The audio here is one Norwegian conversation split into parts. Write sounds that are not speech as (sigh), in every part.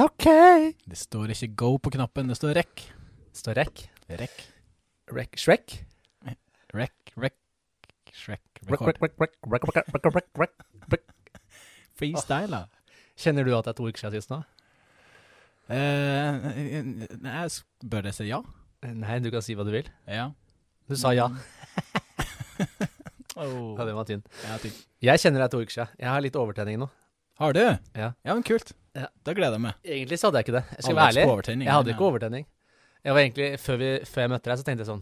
OK. Det står ikke go på knappen, det står rekk. Står rekk. Rekk. Rek. Shrek. Rekk, rekk, Shrek, Rek, record. rek, rek, rek, rek, rek, rek, rek, rek. Freestyle, da. Kjenner du at det er to uker siden sist nå? Eh, nei, bør jeg si ja? Nei, du kan si hva du vil. Ja. Du sa ja. (laughs) (laughs) Oh. Ja, den var tynn. Typ. Jeg kjenner det er to uker siden. Jeg har litt overtenning nå. Har du? Ja. Ja, men kult. Ja. Da gleder jeg meg. Egentlig så hadde jeg ikke det. Jeg skal være ærlig. Jeg hadde ikke overtenning. Jeg var egentlig, før, vi, før jeg møtte deg, så tenkte jeg sånn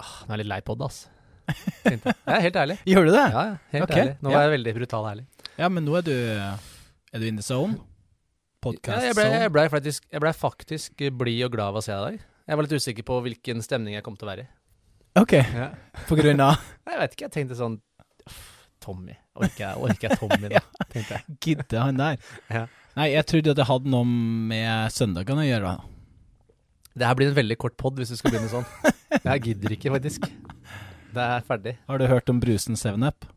Åh, nå er jeg litt lei pod, ass. Tenkte jeg. Er helt ærlig. (laughs) Gjør du det? Ja, ja, helt okay. ærlig. Nå ja. var jeg veldig brutal ærlig. Ja, men nå er du Er du in the zone? Podcast Ja, jeg, ble, jeg, ble faktisk, jeg ble faktisk blid og glad av å se deg i dag. Jeg var litt usikker på hvilken stemning jeg kom til å være i. OK. På grunn av (laughs) Jeg vet ikke, jeg tenkte sånn «Uff, Tommy. Orker jeg, orker jeg Tommy nå? (laughs) Tenkte jeg. Gidde han der? Ja. Nei, jeg trodde at det hadde noe med søndagene å gjøre. Det her blir en veldig kort pod hvis du skal begynne sånn. Jeg gidder ikke, faktisk. Det er ferdig. Har du hørt om brusen 7up?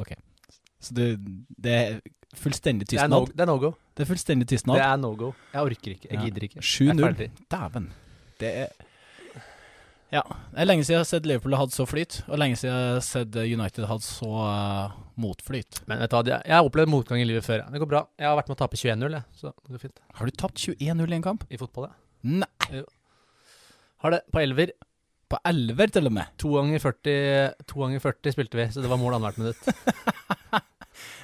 OK. Så du Det er fullstendig tystnad? det er no go. Det er fullstendig tystnad. Det er no go. Jeg orker ikke. Jeg gidder ikke. Er 7-0. ferdig. Dæven. Det er Ja. Det er lenge siden jeg har sett Liverpool hadde så flyt, og lenge siden jeg har sett United hadde så uh, motflyt. Men vet du hva, jeg har opplevd motgang i livet før. Det går bra. Jeg har vært med å tape 21-0, jeg. Så det går fint. Har du tapt 21-0 i en kamp? I fotball, ja. Nei! Har det på elver. På elver, til og med. To ganger 40, to ganger 40 spilte vi, så det var mål annethvert minutt. (laughs)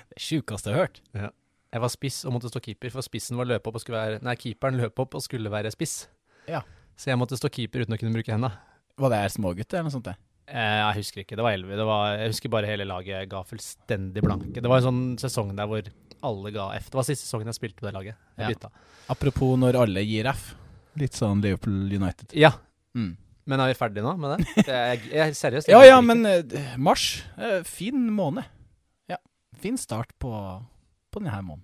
Det sjukeste jeg har hørt. Jeg var spiss og måtte stå keeper, for spissen var løp opp og skulle være Nei, keeperen løp opp og skulle være spiss. Ja. Så jeg måtte stå keeper uten å kunne bruke henda. Var det smågutter eller noe sånt? det? Eh, jeg husker ikke. Det var elleve. Det var, jeg husker bare hele laget ga fullstendig blanke. Det var en sånn sesong der hvor alle ga F. Det var siste sesongen jeg spilte på det laget. Jeg Ja. bytta. Apropos når alle gir F. Litt sånn Liverpool United. Ja, Mm. men er vi ferdige nå med det? jeg, jeg, seriøst. (laughs) Ja ja, men eh, mars. eh, fin måned. Ja. Fin start på, på denne måneden.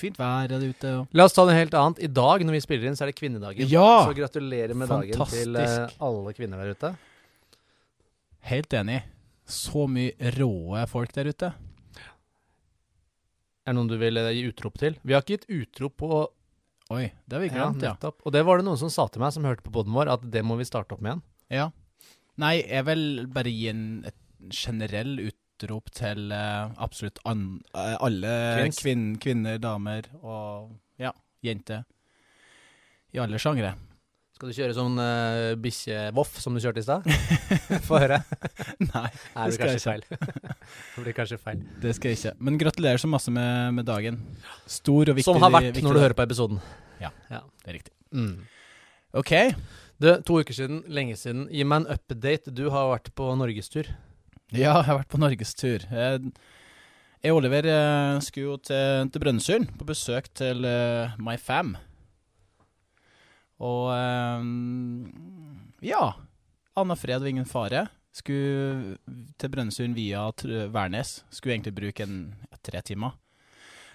Fint vær er det ute. Og... La oss ta noe helt annet. I dag når vi spiller inn, så er det kvinnedagen. Ja! Så gratulerer med dagen til eh, alle kvinner der ute. Helt enig. Så mye råe folk der ute. Er det noen du vil eh, gi utrop til? Vi har ikke gitt utrop på Oi, det har vi ja, glemt, ja. nettopp. Og det var det noen som sa til meg, som hørte på poden vår, at det må vi starte opp med igjen. ja. Nei, jeg vil bare gi en et generell utrop til eh, absolutt an, eh, alle kvinn, kvinner, damer og ja, jenter. I alle sjangre. Skal du kjøre sånn uh, bikkjevoff som du kjørte i stad? (laughs) Få høre. Nei, Nei, det Det skal jeg ikke. (laughs) det blir kanskje feil. det skal jeg ikke. Men gratulerer så masse med, med dagen. Stor og viktig. Som har vært viktig når du hører på episoden. Ja, Det er riktig. Mm. OK. Du, to uker siden, lenge siden. Gi meg en update. Du har vært på norgestur. Ja, jeg har vært på norgestur. Jeg, og Oliver eh, skulle jo til, til Brønnøysund på besøk til uh, My Fam. Og um, ja. Anna Fred og ingen fare. Skulle til Brønnøysund via Værnes. Skulle egentlig bruke en, ja, tre timer,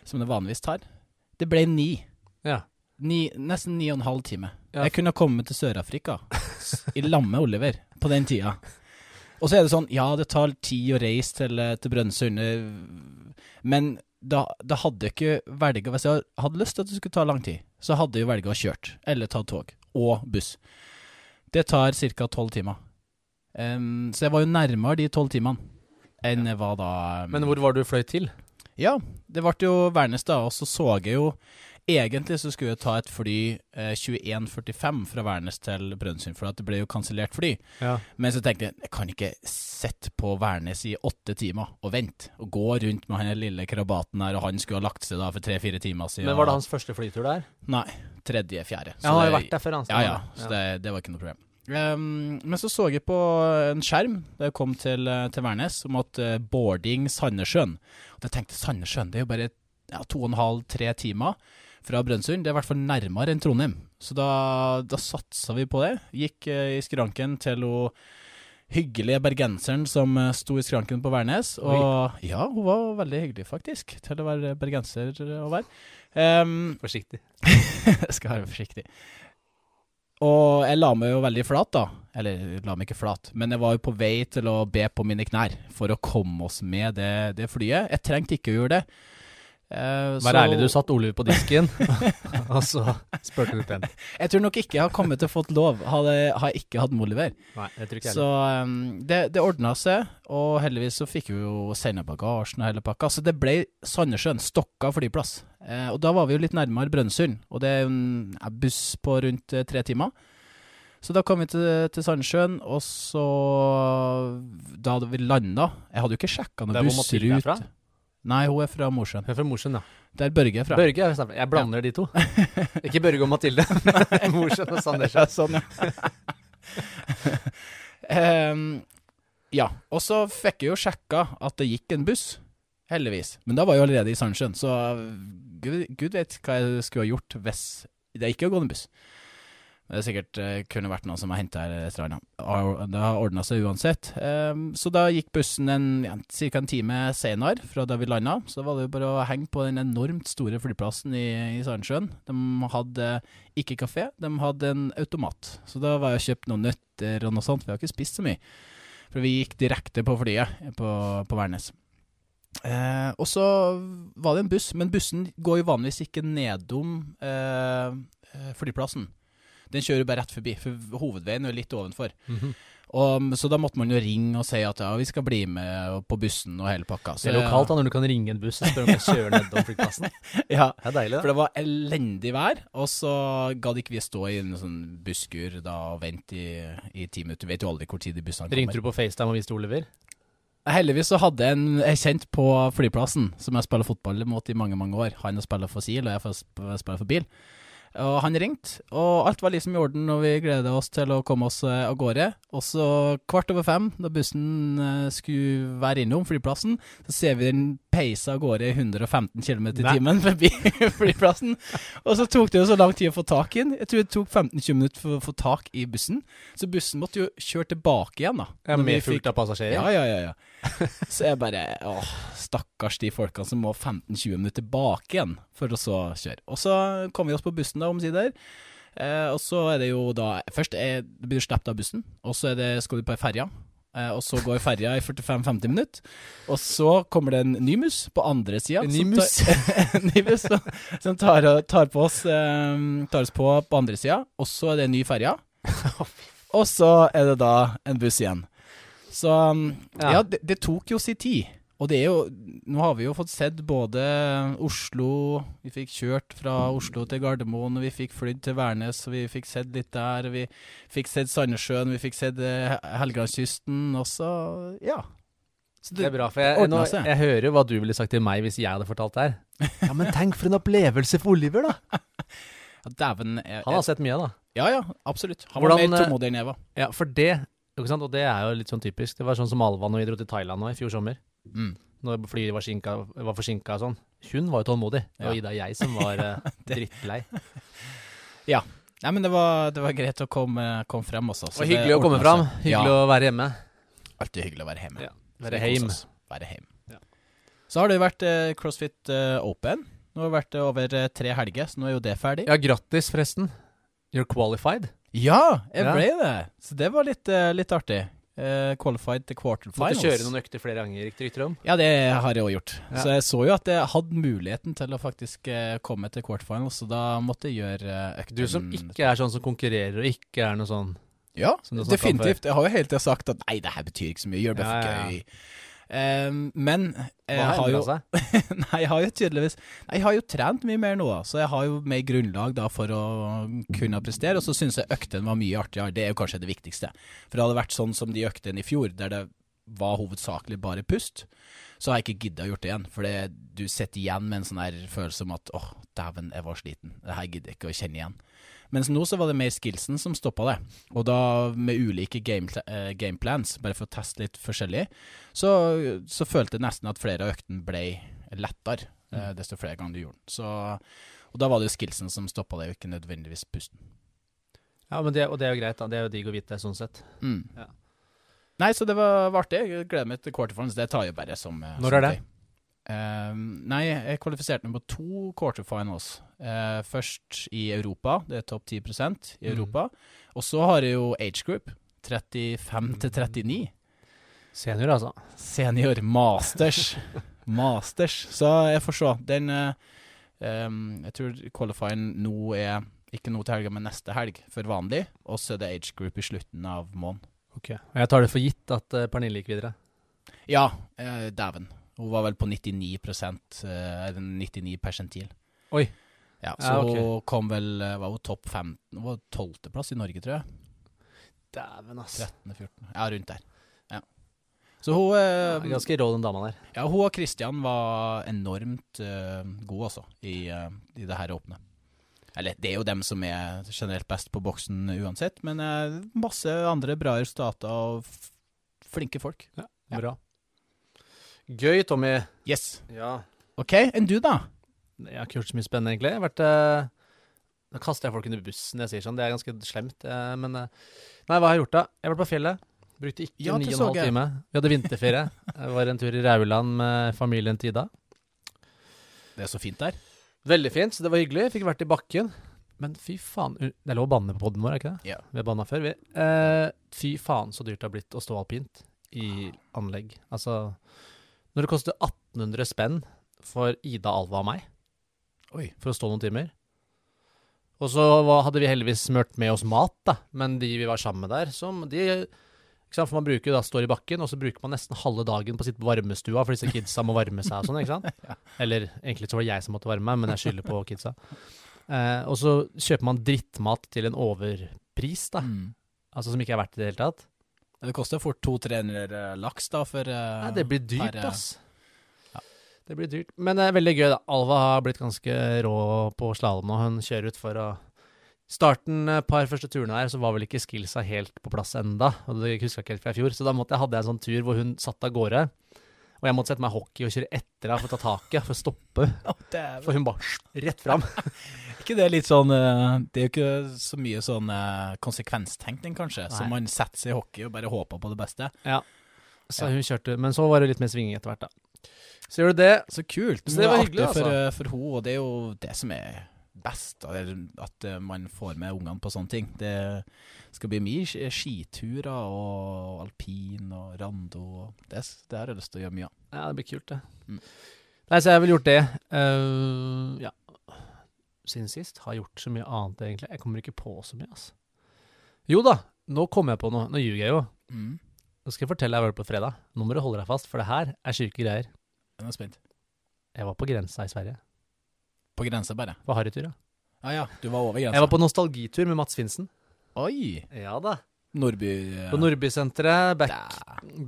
som det vanligvis tar. Det ble ni. Ja. ni nesten ni og en halv time. Ja. Jeg kunne ha kommet til Sør-Afrika i lag med Oliver på den tida. Og så er det sånn, ja, det tar tid å reise til, eh, til Brønnøysund, eh, men da, da hadde jeg ikke velga Hvis jeg hadde lyst til at det skulle ta lang tid, så hadde jeg velga å kjørt, eller tatt tog, og buss. Det tar ca. tolv timer. Um, så jeg var jo nærmere de tolv timene enn jeg var da um, Men hvor var du fløy til? ja, det ble jo Værnes da, og så så jeg jo Egentlig så skulle jeg ta et fly eh, 21.45 fra Værnes til Brønnøysund, for at det ble jo kansellert fly. Ja. Men så tenkte jeg jeg kan ikke sitte på Værnes i åtte timer og vente, og gå rundt med han lille krabaten der, og han skulle ha lagt seg da for tre-fire timer siden. Men var det hans første flytur der? Nei, tredje-fjerde. Ja, han har jo vært der før, han. Ja, ja, så det, det var ikke noe problem. Um, men så så jeg på en skjerm da jeg kom til, eh, til Værnes om at uh, boarding Sandnessjøen. Og jeg tenkte Sandnessjøen, det er jo bare ja, to og en halv, tre timer fra Brønnøysund. Det er i hvert fall nærmere enn Trondheim. Så da, da satsa vi på det. Gikk eh, i skranken til hun hyggelige bergenseren som eh, sto i skranken på Værnes. Og ja, hun var veldig hyggelig, faktisk, til å være bergenser å være. Ehm, Forsiktig. (laughs) skal være forsiktig. Og jeg la meg jo veldig flat, da. Eller jeg la meg ikke flat, men jeg var jo på vei til å be på mine knær for å komme oss med det, det flyet. Jeg trengte ikke å gjøre det. Eh, Vær så- ærlig, du satt Oliver på disken, (laughs) (laughs) og så spurte du den. Jeg tror nok ikke jeg har kommet til å fått lov, hadde, har jeg ikke hatt med Oliver. Nei, jeg tror ikke Så um, det, det ordna seg, og heldigvis så fikk vi jo sende bagasjen og hele pakka. Så det ble Sandnessjøen, Stokka flyplass. Uh, og da var vi jo litt nærmere Brønnøysund, og det er en buss på rundt uh, tre timer. Så da kom vi til, til Sandsjøen, og så Da hadde vi landa Jeg hadde jo ikke sjekka noen bussrute. Nei, hun er fra Mosjøen. Hun er fra Mosjøen, ja. Der Børge er fra. Børge er fra Jeg blander de to. (laughs) ikke Børge og Mathilde. (laughs) Mosjøen og sånn, ja. (laughs) Ehm, ja. Og så fikk jeg jo sjekka at det gikk en buss, heldigvis. Men da var jeg jo allerede i Sandsjøen, så gud, gud vet hva jeg skulle ha gjort hvis det ikke hadde gått en buss. Men er sikkert eh, kunne vært noen som har henta et eller annet. Det har ordna seg uansett. Ehm, så da gikk bussen en, ja, ca. en time senere fra da vi landa. Så da var det jo bare å henge på den enormt store flyplassen i, i Sandnessjøen. De hadde ikke kafé, de hadde en automat. Så da var jeg og kjøpte noen nøtter og noe sånt, for jeg har ikke spist så mye. For vi gikk direkte på flyet på, på Værnes. Eh, og så var det en buss, men bussen går jo vanligvis ikke nedom eh, eh, flyplassen. Den kjører bare rett forbi, for hovedveien er litt ovenfor. Mhm. Og, så da måtte man jo ringe og si at ja, vi skal bli med på bussen og hele pakka. Så Det er lokalt da, når du kan ringe en buss og spørre om jeg kjører nedom flyplassen. (laughs) Ja, Det er deilig, For det var elendig vær, og så gadd ikke vi stå i en sånn busskur da og vente i, i ti minutter. Vet jo aldri hvor tid de bussene kommer. Ringte du på FaceTime og viste Oliver? Heldigvis så hadde jeg en jeg kjent på flyplassen, som jeg spiller fotball mot i mange mange år. Han spiller for SIL, og jeg spiller for bil. Og han ringte, og alt var liksom i orden, og vi gleda oss til å komme oss eh, av gårde. Og så kvart over fem, da bussen eh, skulle være innom flyplassen, så ser vi den peise av gårde i 115 km i timen forbi (laughs) flyplassen. Og så tok det jo så lang tid å få tak i den. Jeg tror det tok 15-20 minutter for å få tak i bussen. Så bussen måtte jo kjøre tilbake igjen, da. Ja, med fullt av passasjerer? ja, ja, ja, ja. Så jeg bare Åh, stakkars de folkene som må 15-20 minutter tilbake igjen for å så kjøre. Og så kom vi oss på bussen da, omsider. Eh, og så er det jo da Først er, det blir du sluppet av bussen, og så er det, skal du på ei ferje. Eh, og så går ferja i 45-50 minutter. Og så kommer det en ny mus på andre sida. En ny mus? (laughs) en ny mus som, som tar, tar, på oss, eh, tar oss på på andre sida. Og så er det en ny ferje. (laughs) Og så er det da en buss igjen. Så um, ja, Ja. det, det tok jo sin tid. Og det er jo Nå har vi jo fått sett både Oslo Vi fikk kjørt fra Oslo til Gardermoen, vi fikk flydd til Værnes, vi fikk sett litt der. Vi fikk sett Sandnessjøen, vi fikk sett eh, Helgelandskysten også. Ja. Så Det er bra, for jeg, nå, jeg hører jo hva du ville sagt til meg hvis jeg hadde fortalt det her. Ja, men tenk for en opplevelse for Oliver, da! (laughs) Ja, Dæven. Han har sett mye, da. Ja, ja, absolutt. Han Hvordan, var mer eh, tålmodig enn jeg var. Ja, for det ikke sant? Og det er jo litt sånn typisk. Det var sånn som Alva når vi dro til Thailand nå i fjor sommer. Mm. Når flyet var, skinka, var forsinka og sånn. Hun var jo tålmodig. Det var Ja. Ida og jeg som var (laughs) uh, drittlei. Nei, men det var, det var greit å komme, komme frem også. så Og det hyggelig å komme frem fram. Hyggelig å være hjemme. Ja, alltid hyggelig å være hjemme. Ja, Være heim. Være heim. Ja. Så har det vært eh, CrossFit eh, Open. Nå har det vært eh, over eh, tre helger, så nå er jo det ferdig. Ja, grattis, forresten. You're qualified. Ja, jeg Ja. ble det! Så det var litt, eh, litt artig. Eh, qualified til Måtte quarterfinals. kjøre noen økter flere ganger, riktig rykter om. Ja, det har jeg òg gjort. Ja. Så jeg så jo at jeg hadde muligheten til å faktisk uh, komme til quarterfinals, så da måtte jeg gjøre uh, økten Du som ikke er sånn som konkurrerer, og ikke er noe sånn Ja, definitivt. Jeg har jo hele tida sagt at nei, det her betyr ikke så mye, gjør det bare for ja, ja. gøy. Ehm, men jeg har jo? (laughs) Nei, jeg har jo tydeligvis Nei, jeg har jo trent mye mer nå, så jeg har jo mer grunnlag da for å kunne prestere. Og så syns jeg øktene var mye artigere. Det er jo kanskje det viktigste. For det hadde vært sånn som de øktene i fjor, der det var hovedsakelig bare pust, så har jeg ikke gidda å gjort det igjen. For det, du sitter igjen med en sånn her følelse om at åh, dæven, jeg var sliten. Det her gidder jeg ikke å kjenne igjen. Mens nå så var det mer skillsen som stoppa det. Og da med ulike game, eh, gameplans, bare for å teste litt forskjellig, så, så følte jeg nesten at flere av øktene ble lettere eh, desto flere ganger du gjorde den. Så, og da var det jo skillsen som stoppa det, og ikke nødvendigvis pusten. Ja, men det, og det er jo greit, da. Det er jo digg å vite, det, sånn sett. Mm. Ja. Nei, så det var, var artig. Jeg gleder meg til quarterfinals. Det tar jo bare som eh, Når som er det? gøy. Eh, nei, jeg kvalifiserte meg på to quarterfinals. Uh, først i Europa, det er topp 10% i Mm. Europa. Og så har jeg jo age group, 35 til 39. Senior, altså. Senior masters. (laughs) masters. Så jeg får se. Den uh, um, Jeg tror qualifying nå er ikke nå til helga, men neste helg for vanlig. Og så er det age group i slutten av måneden. Ok. Og jeg tar det for gitt at uh, Pernille gikk videre. Ja, Uh, dæven. Hun var vel på 99 eh, eller 99 persentil. Oi. Ja, Ja, så hun kom vel eh, Var hun topp 15? Hun var tolvteplass i Norge, tror jeg. Dæven, ass. 13.-14. Ja, rundt der. Ja. Så hun Ja, eh, Ganske rå, den dama der. Ja, hun og Christian var enormt uh, gode, altså, i, uh, i det her åpne. Eller, det er jo dem som er generelt best på boksen uansett, men uh, masse andre bra resultater og f flinke folk. Ja. Bra. Gøy, Tommy. Yes. Ja. OK, enn du, da? Jeg har ikke gjort så mye spennende, egentlig. Jeg har vært Uh Nå kaster jeg folk under bussen når jeg sier sånn. Det er ganske slemt. eh, men eh, Nei, hva har jeg gjort, da? Jeg har vært på fjellet. Brukte ikke Ja, halv time. Vi hadde vinterferie. (laughs) Jeg var en tur i Rauland med familien til Ida. Det er så fint der. Veldig fint, så det var hyggelig. Fikk vært i bakken. Men fy faen Det er lov å banne på poden vår, er ikke det? Ja. Vi har banna før, vi. Eh, fy faen så dyrt det har blitt å stå alpint i anlegg. Altså Når det koster 1800 spenn for Ida, Alva og meg Oi. for å stå noen timer Og så var, hadde vi heldigvis smurt med oss mat, da. Men de vi var sammen med der, som de ikke sant? For man bruker da står i bakken, og så bruker man nesten halve dagen på å sitte på varmestua, for disse kidsa må varme seg og sånn, ikke sant? (laughs) Eller egentlig så var det jeg som måtte varme meg, men jeg skylder på kidsa. Eh, og så kjøper man drittmat til en overpris, da. Mm. Altså som ikke er verdt det i det hele tatt. Det koster fort 200-300 laks, da, for eh, Nei, det blir dyrt, per, eh, ass. ja. Det blir dyrt. Men det er veldig gøy, da. Alva har blitt ganske rå på slalåm nå. Hun kjører ut for å Starten, par første turene her, så var vel ikke skillsa helt på plass enda. Og det huska ikke helt fra i fjor. Så da måtte jeg, hadde jeg en sånn tur hvor hun satt av gårde. Og jeg måtte sette meg hockey og kjøre etter henne for å ta taket, for å stoppe. For hun bare rett fram. (laughs) ikke det litt sånn eh, Det er jo ikke så mye sånn eh, konsekvenstenkning, kanskje. Så man setter seg i hockey og bare håper på det beste. Så hun kjørte Men så var det litt mer svinging etter hvert, da. Så gjør du det. Så kult. Så det var hyggelig, altså. For, for hun, og det er jo det som er best. At eh, man får med ungene på sånne ting. Det skal bli mye skiturer og alpin og rando. og Det, det har jeg lyst til å gjøre mye av. Ja, det blir kult, det. Mm. Nei, så jeg har vel gjort det. Uh, ja. Siden sist. Har gjort så mye annet, egentlig. Jeg kommer ikke på så mye, altså. Jo da, nå kommer jeg på noe. Nå ljuger jeg jo. Mm. Nå skal jeg fortelle deg hva jeg gjorde på fredag. Nå må du holde deg fast, for det her er syke greier. Jeg er spent. Jeg var på grensa i Sverige. På grensa, bare. På harrytur, ja. Ja ja, du var over grensa. Jeg var på nostalgitur med Mats Finsen. Oi! Ja da. Nordby ja. På Nordbysenteret. Back,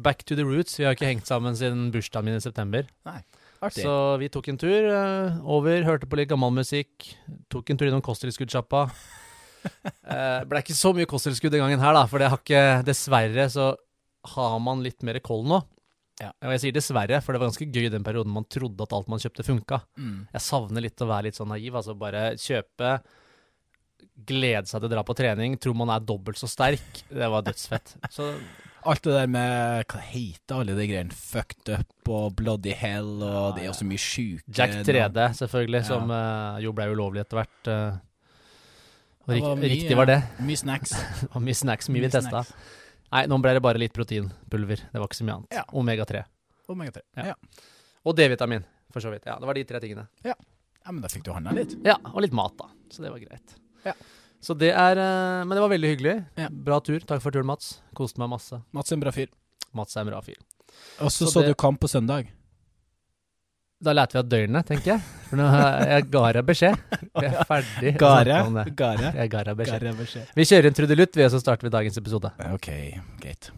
back to the roots. Vi har ikke hengt sammen siden bursdagen min i september. Nei, Artig. Så vi tok en tur uh, over, hørte på litt gammel musikk. Tok en tur innom kosttilskuddssjappa. uh, (laughs) ble ikke så mye kosttilskudd den gangen her, da, for det har ikke Dessverre så har man litt mer koll nå. Ja. Og jeg sier dessverre, for det var ganske gøy den perioden man trodde at alt man kjøpte, funka. mm. Jeg savner litt å være litt sånn naiv. Altså bare kjøpe, glede seg til å dra på trening, tro man er dobbelt så sterk. Det var dødsfett. (laughs) Så Alt det der med Hva heter alle de greiene? Fucked up og bloody hell, og Ja, det er jo så mye sjuke Jack 3D, selvfølgelig, Ja. som uh, jo ble ulovlig etter hvert. Uh, og Det rik var mye- riktig var det. Mye snacks. (laughs) Og mye snacks, mye vi Mye testa. snacks. Nei, nå ble det bare litt proteinpulver. Det var ikke så mye annet. Ja. Omega-3. Omega 3. Ja. Ja. Og D-vitamin, for så vidt. Ja, Det var de tre tingene. ja, men da fikk du handla litt. Ja, Og litt mat, da. Så det var greit. Ja. Så det er eh, Men det var veldig hyggelig. Ja. Bra tur. Takk for turen, Mats. Koste meg masse. Mats er en bra fyr. Mats er en bra fyr. Og så Så så det- du kamp på søndag. Da lærte vi av døgnet, tenker jeg. For nå jeg ga deg beskjed. Vi er ferdig. Gare. Gare. Jeg ga deg beskjed. Beskjed. Vi kjører en trudelutt, vi, og så starter vi dagens episode. OK, greit.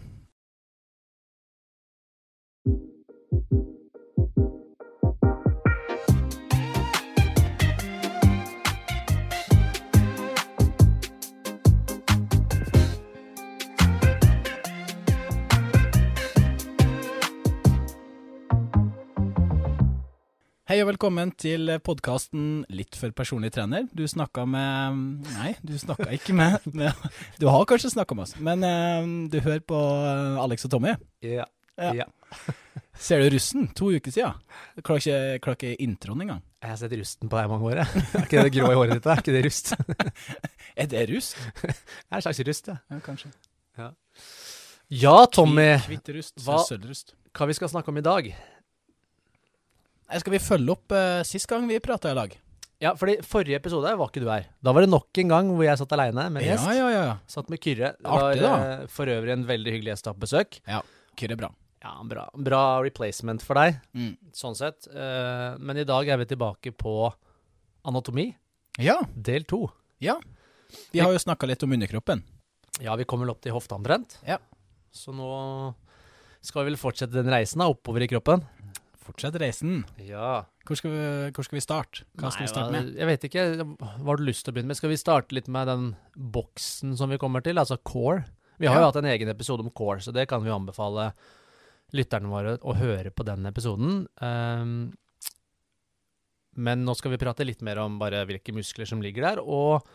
Hei og velkommen til podkasten Litt for personlig trener. Du snakka med Nei, du snakka ikke med, med Du har kanskje snakka med oss, men eh, du hører på eh, Alex og Tommy. Ja. Ja. Ja. Ser du russen? To uker siden. Klarer ikke, klarer ikke introen engang. Jeg har sett rusten på deg i mange år, jeg. Er ikke det grå i håret ditt? da? Er ikke det rust? (laughs) Er det rust? Det er en slags rust, ja. Ja, kanskje. Ja, Tommy. Hvitt rust. Hva-. Hva vi skal snakke om i dag? Nei, Skal vi følge opp uh, sist gang vi prata i lag? Ja, fordi forrige episode var ikke du her. Da var det nok en gang hvor jeg satt aleine med en Ja, gjest. ja, ja. ja. Satt med Kyrre. Det Artig, var da. eh, for øvrig en veldig hyggelig gjest å ha på besøk. Kyrre er bra. Ja, bra, bra replacement for deg, Mm. sånn sett. Uh, men i dag er vi tilbake på anatomi, Ja, del to. ja. Vi har jo snakka litt om underkroppen. Ja, vi kommer vel opp til hofta omtrent. Ja. Så nå skal vi vel fortsette den reisen da, oppover i kroppen. Fortsett reisen. Ja. Hvor skal vi, hvor skal vi starte? Hva skal vi starte med? Jeg vet ikke. Hva har du lyst til å begynne med? Skal vi starte litt med den boksen som vi kommer til, altså core? Vi har Ja. jo hatt en egen episode om core, så det kan vi anbefale lytterne våre å høre på den episoden. Um, men nå skal vi prate litt mer om bare hvilke muskler som ligger der, og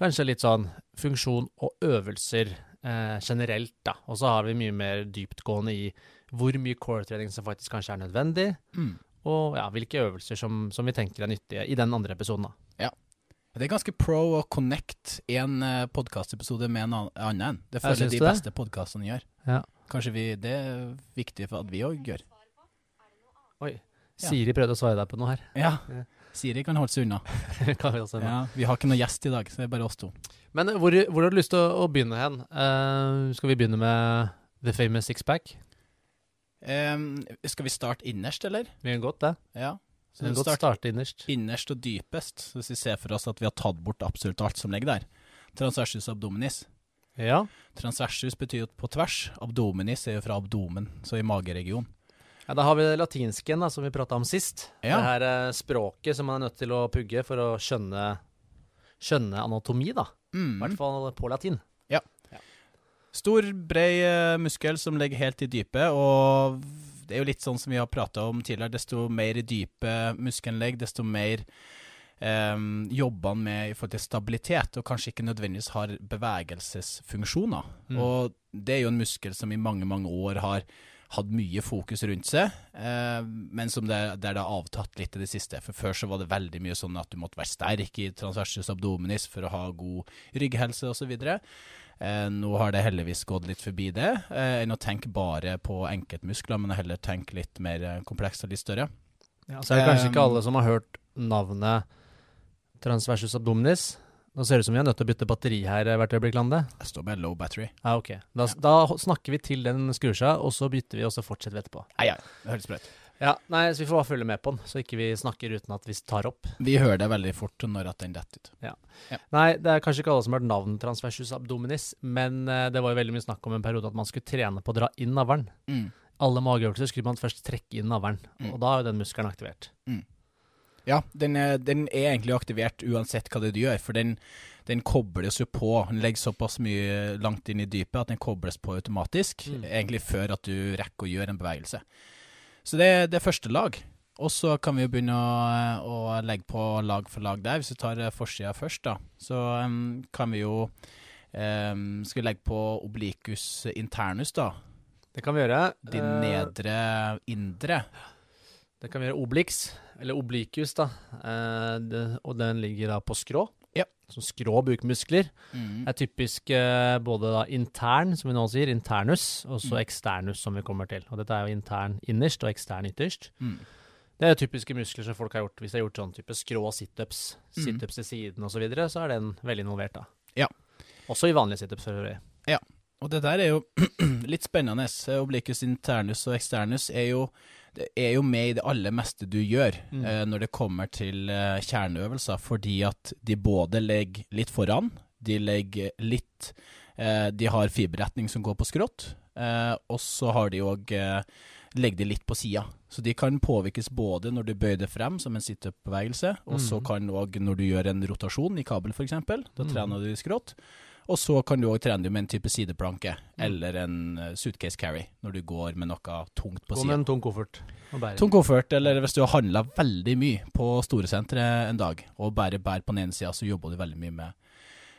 kanskje litt sånn funksjon og øvelser eh, generelt, da. Og så har vi mye mer dyptgående i hvor mye core-trening som faktisk kanskje er nødvendig, Mm. og ja, hvilke øvelser som, som vi tenker er nyttige i den andre episoden. da. Det er ganske pro å connect en uh, podkastepisode med en annen. Det føler de det. beste podkastene gjør. Ja. Kanskje vi, det er viktig for at vi òg gjør. Oi. Ja. Siri prøvde å svare deg på noe her. Ja. Ja. Siri kan holde seg unna. (laughs) kan vi også Ja, vi har ikke noe gjest i dag, så det er bare oss to. Men hvor, hvor har du lyst til å, å begynne hen? Uh, skal vi begynne med The Famous Sixpack? Em, skal vi starte innerst, eller? Vi kan godt det. Ja. Vi kan godt start starte innerst. innerst og dypest, hvis vi ser for oss at vi har tatt bort absolutt alt som ligger der. Transversus abdominis. Ja. Transversus betyr jo på tvers. Abdominis er jo fra abdomen, så i mageregionen. ja. Da har vi latinsken, da, som vi prata om sist. Ja. Det her eh, språket som man er nødt til å pugge for å skjønne, skjønne anatomi, da. I Mm. hvert fall på latin. Stor, brei eh, muskel som ligger helt i dypet, og det er jo litt sånn som vi har prata om tidligere, desto mer i dypet muskelen ligger, desto mer um, jobber han med i forhold til stabilitet, og kanskje ikke nødvendigvis har bevegelsesfunksjoner. Mm. Og det er jo en muskel som i mange, mange år har hatt mye fokus rundt seg, eh, men som det, der det har avtatt litt i det siste. For før så var det veldig mye sånn at du måtte være sterk i transversus abdominis for å ha god rygghelse osv. Eh, nå har det heldigvis gått litt forbi det, eh, enn å tenke bare på enkeltmuskler, men heller tenke litt mer eh, komplekst og litt større. Ja, så er det kanskje ikke alle som har hørt navnet transversus abdominis. Nå ser det ut som vi er nødt til å bytte batteri her hvert øyeblikk, Lande. Jeg står med low battery. Ah, ok. Da, da snakker vi til den skrur seg, og så bytter vi, og så fortsetter vi etterpå. Nei, ja, det høres bra ut. Ja, nei, så Vi får bare følge med på den, så ikke vi snakker uten at vi tar opp. Vi hører det veldig fort når at den detter ut. Ja, Nei, det er kanskje ikke alle som har hørt navnet transversus abdominis, men eh, det var jo veldig mye snakk om en periode at man skulle trene på å dra inn navlen. Mm. Alle mageøvelser skulle man først trekke inn navlen, Mm. og da er jo den muskelen aktivert. Ja, den er, den er egentlig aktivert uansett hva det du gjør, for den, den kobles jo på. Den legger såpass mye langt inn i dypet at den kobles på automatisk, Mm. egentlig før at du rekker å gjøre en bevegelse. Så det, det er første lag. Og så kan vi jo begynne å, å legge på lag for lag der. Hvis vi tar eh, forsida først, da, så um, kan vi jo um, Skal vi legge på oblikus internus, da? Det kan vi gjøre. Din Eh, nedre indre. Det kan vi gjøre oblix, eller obliquus, da. Uh, det, og den ligger da på skrå. Ja. Så skrå bukmuskler Mm. er typisk eh, både da intern, som vi nå sier, internus, og så Mm. eksternus, som vi kommer til. Og dette er jo intern innerst og ekstern ytterst. Mm. Det er typiske muskler som folk har gjort hvis de har gjort sånn type skrå situps, Mm. situps til siden osv., så, videre, så er den veldig involvert, da. Ja. Også i vanlige situps, for øvrig. Og det der er jo (clears throat) litt spennende. Oblikus internus og externus er jo, det er jo med i det aller meste du gjør Mm. eh, når det kommer til eh, kjerneøvelser, fordi at de både ligger litt foran, de ligger litt eh, De har fiberretning som går på skrått, eh, og så har de òg eh, legger de litt på sida. Så de kan påvirkes både når du bøyer det frem som en sit-up-bevegelse, og så Mhm. kan òg når du gjør en rotasjon i kabel f.eks., da Mhm. trener du i skrått. Og så kan du òg trene med en type sideplanke, Mm. eller en eh, suitcase carry, når du går med noe tungt på Gå med en tung koffert. Tung koffert, eller hvis du har handla veldig mye på Storesenteret en dag, og bare bærer på den ene sida, så jobber du veldig mye med,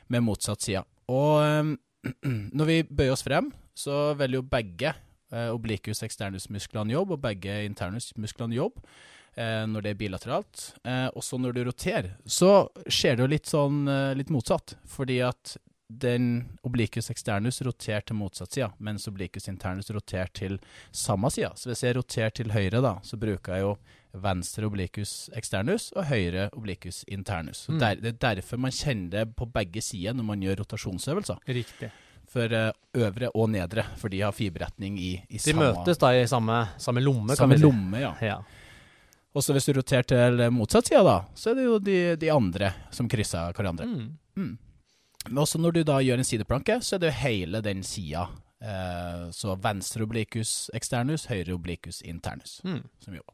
med motsatt side. Og eh, (clears throat) når vi bøyer oss frem, så vil jo begge eh, obliquus externus-musklene jobbe, og begge internus-musklene jobbe. eh, når det er bilateralt. Eh, også når du roterer, så skjer det jo litt sånn eh, litt motsatt. Fordi at den obliquus externus roterer til motsatt side, mens obliquus internus roterer til samme side. Så hvis jeg roterer til høyre, da, så bruker jeg jo venstre obliquus externus og høyre obliquus internus. Så Mm. der, det er derfor man kjenner det på begge sider når man gjør rotasjonsøvelser. Riktig. For eh, øvre og nedre, for de har fiberretning i, i De samme, møtes da i samme, samme lomme, kan samme vi si. lomme. ja. Ja. Og så hvis du roterer til motsatt side, da, så er det jo de, de andre som krysser hverandre. Mm. Mm. Men også når du da gjør en sideplanke, så er det jo hele den sida. Eh, så venstre obliquus externus, høyre obliquus internus, Mm. som jobber.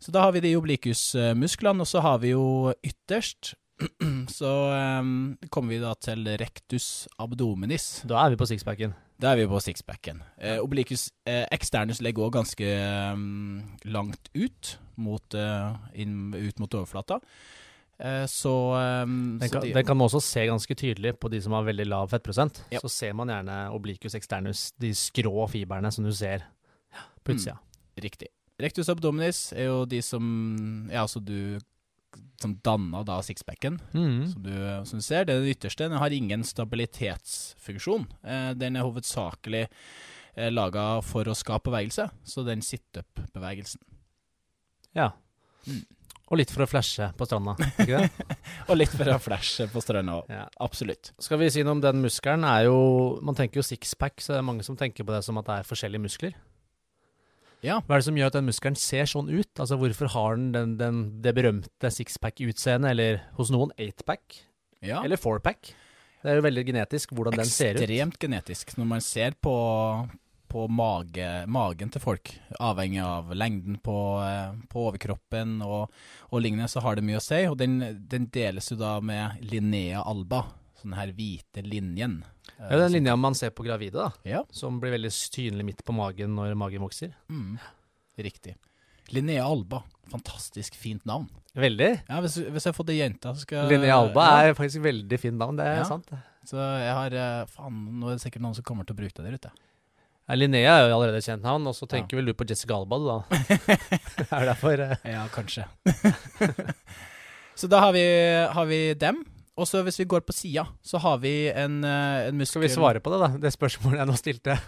Så da har vi de obliquus-musklene, og så har vi jo ytterst (clears throat) Så eh, kommer vi da til rectus abdominis. Da er vi på sixpacken. Da er vi på sixpacken. Eh, obliquus eh, externus legger òg ganske eh, langt ut mot, eh, inn, ut mot overflata. Eh, så, um, Den kan, de- den kan man også se ganske tydelig på de som har veldig lav fettprosent. Ja. Så ser man gjerne obliquus externus, de skrå fibrene som du ser på Mm. utsida. Riktig. Rectus abdominis er jo de som Ja, altså du Som danner da sixpacken, Mm. som, du, som du ser. Det er den ytterste. Den har ingen stabilitetsfunksjon. Eh, den er hovedsakelig eh, laga for å skape bevegelse, så den sit-up-bevegelsen. Ja. Mm. Og litt for å flashe på stranda, ikke det? (laughs) Og litt for å flashe på stranda òg. ja. Absolutt. Skal vi si noe om den muskelen? Er jo, man tenker jo sixpack, så det er mange som tenker på det som at det er forskjellige muskler. Ja. Hva er det som gjør at den muskelen ser sånn ut? Altså Hvorfor har den, den, den det berømte sixpack-utseendet, eller hos noen eightpack, ja. eller fourpack? Det er jo veldig genetisk hvordan den ser ut. Ekstremt genetisk. Når man ser på, på mage, magen til folk, avhengig av lengden på, eh, på overkroppen og, og lignende, så har det mye å si. Og den, den deles jo da med Linnea alba, sånn her hvite linjen. Ja, den linja man ser på gravide, da, Ja. som blir veldig synlig midt på magen når magen vokser. Mm, riktig. Linnea Alba. Fantastisk fint navn. Veldig. Ja, hvis, hvis jeg får det jenta, så skal Linnea Alba ja. er faktisk veldig fint navn, det er Ja. sant. Så jeg har eh, Faen, nå er det sikkert noen som kommer til å bruke det der ute. Ja, Linnea er jo allerede kjent navn, og så tenker vel du på Jessica Alba, du da. (laughs) er det derfor eh, Ja, kanskje. (laughs) så da har vi, har vi dem. Og så hvis vi går på sida, så har vi en, eh, en muskel Skal vi svare på det, da? Det spørsmålet jeg nå stilte.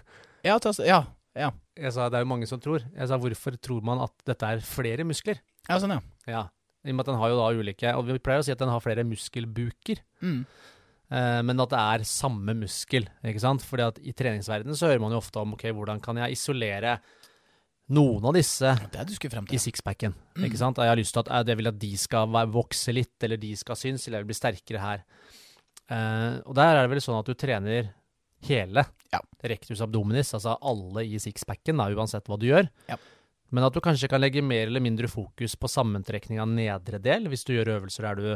Ja, ta, ja, ja. Jeg sa det er jo mange som tror. Jeg sa hvorfor tror man at dette er flere muskler? ja sånn, ja. Ja, i og med at den har jo da ulike Og vi pleier å si at den har flere muskelbuker. Mm. Eh, men at det er samme muskel, ikke sant? Fordi at i treningsverdenen så hører man jo ofte om ok, hvordan kan jeg isolere noen av disse i sixpacken. Mm. Ikke sant? Jeg har lyst til at eh, jeg vil at de skal vokse litt, eller de skal synes, eller jeg vil bli sterkere her. Eh, og der er det vel sånn at du trener hele Ja. rectus abdominis, altså alle i sixpacken, uansett hva du gjør. Ja. Men at du kanskje kan legge mer eller mindre fokus på sammentrekning av nedre del, hvis du gjør øvelser der du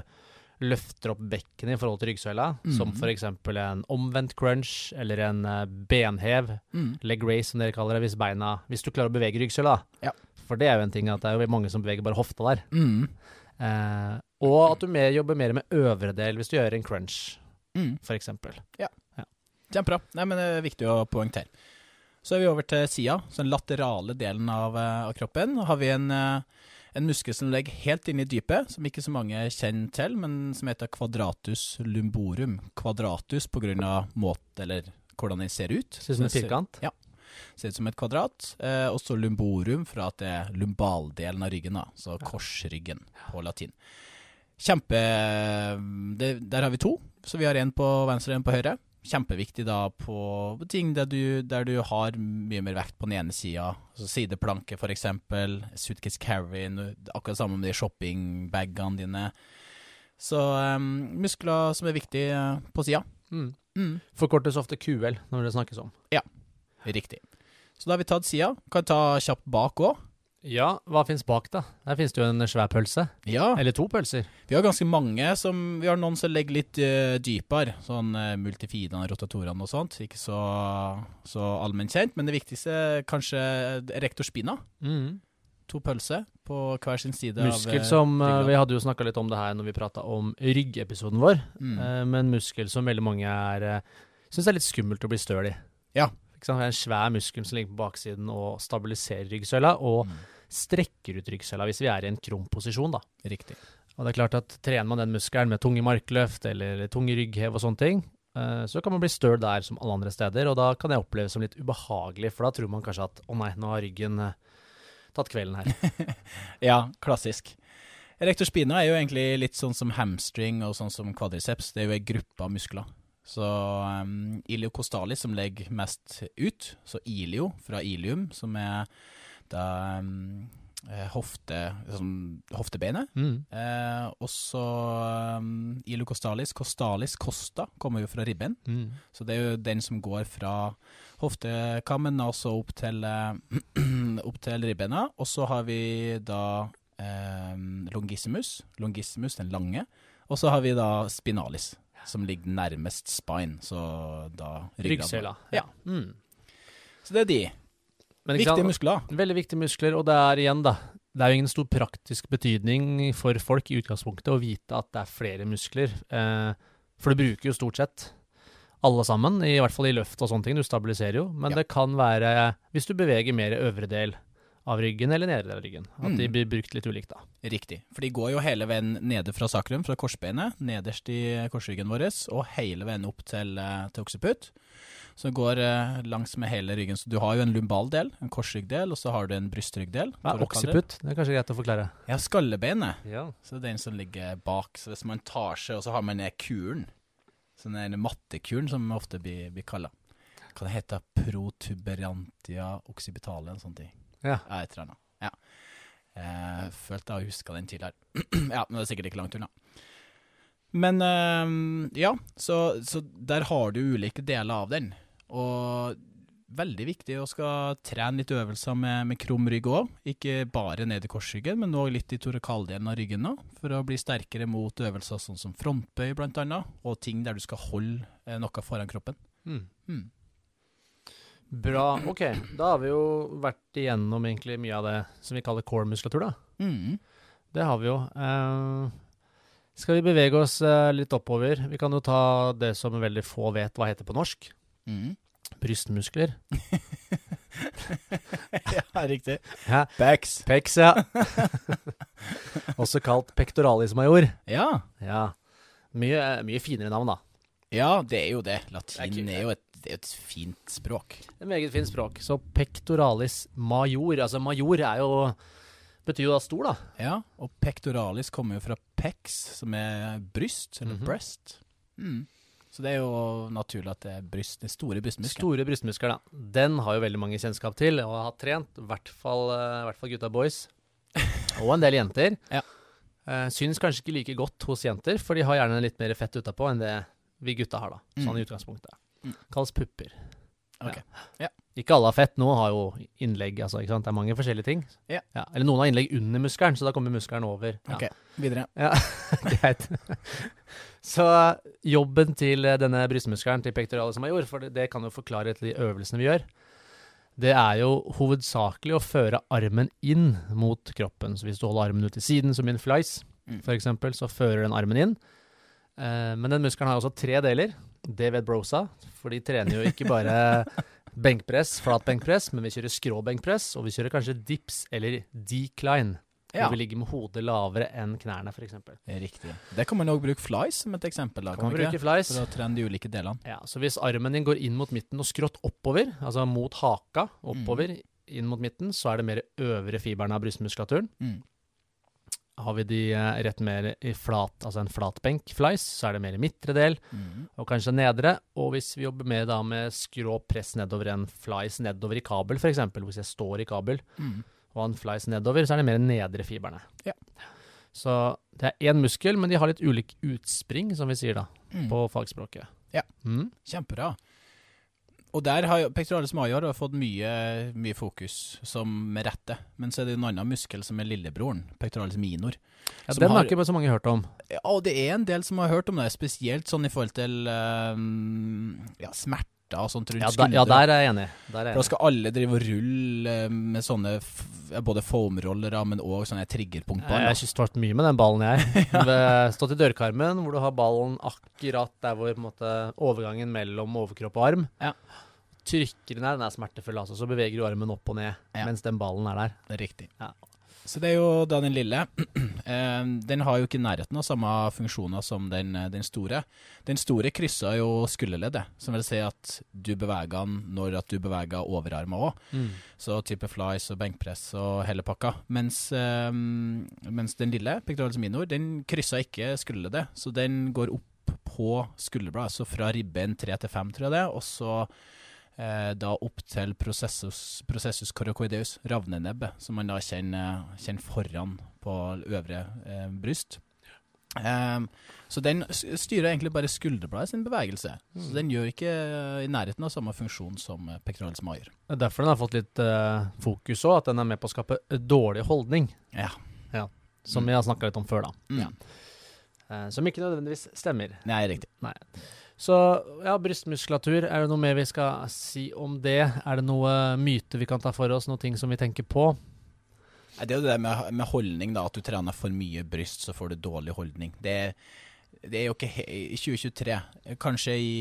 løfter opp bekkenet i forhold til ryggsøyla, som Mhm. f.eks. en omvendt crunch eller en eh, benhev, Mm. leg race som dere kaller det, hvis beina Hvis du klarer å bevege ryggsøyla. Ja. For det er jo en ting at det er jo mange som beveger bare hofta der. Mm. Eh, og at du mer, jobber mer med øvre del hvis du gjør en crunch, Mm. f.eks. Kjempebra. Nei, men det er viktig å poengtere. Så er vi over til sida, så den laterale delen av, eh, av kroppen. har vi en, eh, en muskel som ligger helt inne i dypet, som ikke så mange kjenner til, men som heter quadratus lumborum. Kvadratus på grunn av måte, eller hvordan den ser ut. Ser ut som en firkant. Ja. Ser ut som et kvadrat. Eh, også lumborum, fra at det er lumbaldelen av ryggen, da, så korsryggen på latin. Kjempe det, Der har vi to, så vi har en på venstre og en på høyre. Kjempeviktig da på ting der du, der du har mye mer vekt på den ene sida. Altså sideplanke, for eksempel. Suitcase carry, akkurat samme med de shoppingbagene dine. Så um, muskler som er viktige eh, på sida. Mm. Mm. Forkortes ofte QL når det snakkes om. Ja, Riktig. Så da har vi tatt sida. Kan ta kjapt bak òg. Ja, hva fins bak, da? Der fins det jo en svær pølse. Ja. Eller to pølser. Vi har ganske mange som Vi har noen som legger litt uh, dypere, sånn uh, multifidene, rotatorene og sånt. Ikke så, så allment kjent, men det viktigste kanskje rektor spina. Mm. To pølser på hver sin side Muskel av eh, som eh. Vi hadde jo snakka litt om det her når vi prata om ryggepisoden vår. mm. uh, men muskel som veldig mange er uh, syns er litt skummelt å bli støl i. Ja. Det er en svær muskel som ligger på baksiden og stabiliserer ryggsøyla, og Mm. strekker ut ryggsøyla hvis vi er i en krum posisjon, da. Riktig. Og det er klart at trener man den muskelen med tunge markløft eller tunge rygghev og sånne ting, eh, så kan man bli støl der som alle andre steder, og da kan det oppleves som litt ubehagelig, for da tror man kanskje at å nei, nå har ryggen eh, tatt kvelden her. (laughs) Ja, klassisk. Rektor spina er jo egentlig litt sånn som hamstring og sånn som quadriceps. Det er jo ei gruppe av muskler. Så um, iliocostalis som legger mest ut, så ilio fra ilium, som er da um, hofte, sånn, hoftebeinet. Mm. Eh, og så um, iliocostalis, costalis, costa, kommer jo fra ribben. Mm. Så det er jo den som går fra hoftekammen og så opp til, eh, (clears throat) opp til ribbena. Og så har vi da eh, longissimus, longissimus den lange. Og så har vi da spinalis, som ligger nærmest spine, så da Ryggsela, Ryggsøyla. Ja. Mm. Så det er de. Men Viktige sant? muskler. Veldig viktige muskler, og det er igjen, da Det er jo ingen stor praktisk betydning for folk i utgangspunktet å vite at det er flere muskler. Eh, for du bruker jo stort sett alle sammen, i hvert fall i løft og sånne ting. Du stabiliserer jo. Men Ja. det kan være, hvis du beveger mer øvre del av ryggen eller nedre del av ryggen, at Mm. de blir brukt litt ulikt, da. Riktig. For de går jo hele veien nede fra sakrum, fra korsbeinet, nederst i korsryggen vår, og hele veien opp til, eh, til okseput. Så går eh, langs med hele ryggen. Så du har jo en lumbal del, en korsryggdel, og så har du en brystryggdel. Ja, thoracaler. oksiput, det er kanskje greit å forklare. Ja, skallebeinet. Ja. Så det er den som ligger bak. Så hvis man tar seg, og så har man ned kuren, sånn den mattekuren som ofte blir, blir kalla, kan det hete protuberantia occipitale, en sånn ting. Ja. jeg et eller annet. Ja. Eh, følte jeg huska den tidligere. (clears throat) ja, men det er sikkert ikke langt unna. Men eh, ja, så, så der har du ulike deler av den. Og veldig viktig å skal trene litt øvelser med, med krum rygg òg. Ikke bare ned i korsryggen, men òg litt i torakaldelen av ryggen nå, for å bli sterkere mot øvelser sånn som frontbøy, annet, og ting der du skal holde eh, noe foran kroppen. Mm. Mm. Bra. Ok, da har vi jo vært igjennom egentlig mye av det som vi kaller core-muskulatur, da. Mm. Det har vi jo. Uh, skal vi bevege oss uh, litt oppover? Vi kan jo ta det som veldig få vet hva heter på norsk. Mm. Brystmuskler. (laughs) ja, riktig. Ja. Pecs. Pecs, ja. (laughs) Også kalt pectoralis major. Ja. Ja. Mye, mye finere navn, da. ja, det er jo det. Latin er jo et, det er jo et fint språk. Et meget fint språk. Så pectoralis major. Altså major er jo Betyr jo da stor, da. Ja, og pectoralis kommer jo fra pex, som er bryst, eller Mhm. breast. Mm. Så det er jo naturlig at det er bryst, det er store brystmuskler. Store brystmuskler, da. Den har jo veldig mange kjennskap til og har trent. I hvert fall, eh, i hvert fall gutta boys. Og en del jenter. Ja. Eh, syns kanskje ikke like godt hos jenter, for de har gjerne litt mer fett utapå enn det vi gutta har, da. Sånn Mm. i utgangspunktet. Mm. Kalles pupper. Ok. Ja. Ikke alle har fett. Nå har jo innlegg, altså. ikke sant? Det er mange forskjellige ting. Ja. Eller noen har innlegg under muskelen, så da kommer muskelen over. Ja. Ok, videre. Ja, (laughs) greit. Så jobben til denne brystmuskelen til pectoralis major, for det, det kan jo forklare etter de øvelsene vi gjør, det er jo hovedsakelig å føre armen inn mot kroppen. Så hvis du holder armen ut til siden, som i en flies, Mm. eksempel, så fører den armen inn. Eh, men den muskelen har også tre deler. Vet Brosa, for de trener jo ikke bare (laughs) benkpress, flat benkpress, men vi kjører skrå benkpress, og vi kjører kanskje dips eller decline. Ja, Hvor vi ligger med hodet lavere enn knærne, f.eks. riktig. Det kan man òg bruke flies som et eksempel. Da, Kan man bruke flies. For å trene de ulike delene. Ja, så hvis armen din går inn mot midten og skrått oppover, altså mot haka oppover inn mot midten, så er det mer øvre fiberne av brystmuskulaturen. Mm. Har vi de eh, rett mer i flat, altså en flatbenk flies, så er det mer i midtre del, Mm. og kanskje nedre. Og hvis vi jobber mer da med skrå press nedover en flies nedover i kabel, f.eks., hvis jeg står i kabel, Mm. og han flies nedover, så er det mer nedre fiberne. Ja. Så det er én muskel, men de har litt ulik utspring, som vi sier da, Mm. på fagspråket. Ja. Mm. Kjempebra. Og der har pectoralis major har fått mye, mye fokus, som med rette. Men så er det en annen muskel som er lillebroren, pectoralis minor. Ja, den har har- ikke så mange hørt om. Ja, og det er en del som har hørt om det, spesielt sånn i forhold til eh, ja, smerter og sånt rundt Ja, der, ja, der er jeg enig. Der er da skal alle drive og rulle eh, med sånne både foamrollere, men òg sånne triggerpunktballer. Jeg har ikke stått mye med den ballen, jeg. (laughs) ja. Stått i dørkarmen, hvor du har ballen akkurat der hvor på en måte, overgangen mellom overkropp og arm. Ja. Trykker ned, den er smertefull, altså. Så beveger du armen opp og ned Ja. mens den ballen er der. Det er riktig. Ja. Så det er jo da den lille. (clears throat) Eh, den har jo ikke i nærheten av samme funksjoner som den, eh, den store. Den store krysser jo skulderleddet, som vil si at du beveger den når at du beveger overarmen òg. Så type flies og benkpress og hele pakka. Mens, um, mens den lille, pectoralis minor, den krysser ikke skulderleddet, så den går opp på skulderbladet. Så fra ribben 3 til 5, tror jeg det, og så eh, da opp til processus, processus coracoideus, ravnenebbet, som man da kjenner, kjenner foran på øvre eh, bryst. Um, så den styrer egentlig bare skulderbladet sin bevegelse. Så den gjør ikke uh, i nærheten av samme funksjon som uh, pectoralis major. Det er derfor den har fått litt uh, fokus òg, at den er med på å skape dårlig holdning. Ja. Som Mm. vi har snakka litt om før, da. Mm. Ja. Som ikke nødvendigvis stemmer. Nei, riktig. Så ja, brystmuskulatur, er det noe mer vi skal si om det? Er det noe myte vi kan ta for oss, noe ting som vi tenker på? Det er jo det med, med holdning, da. At du trener for mye bryst, så får du dårlig holdning. Det, det er jo ikke I 2023, kanskje i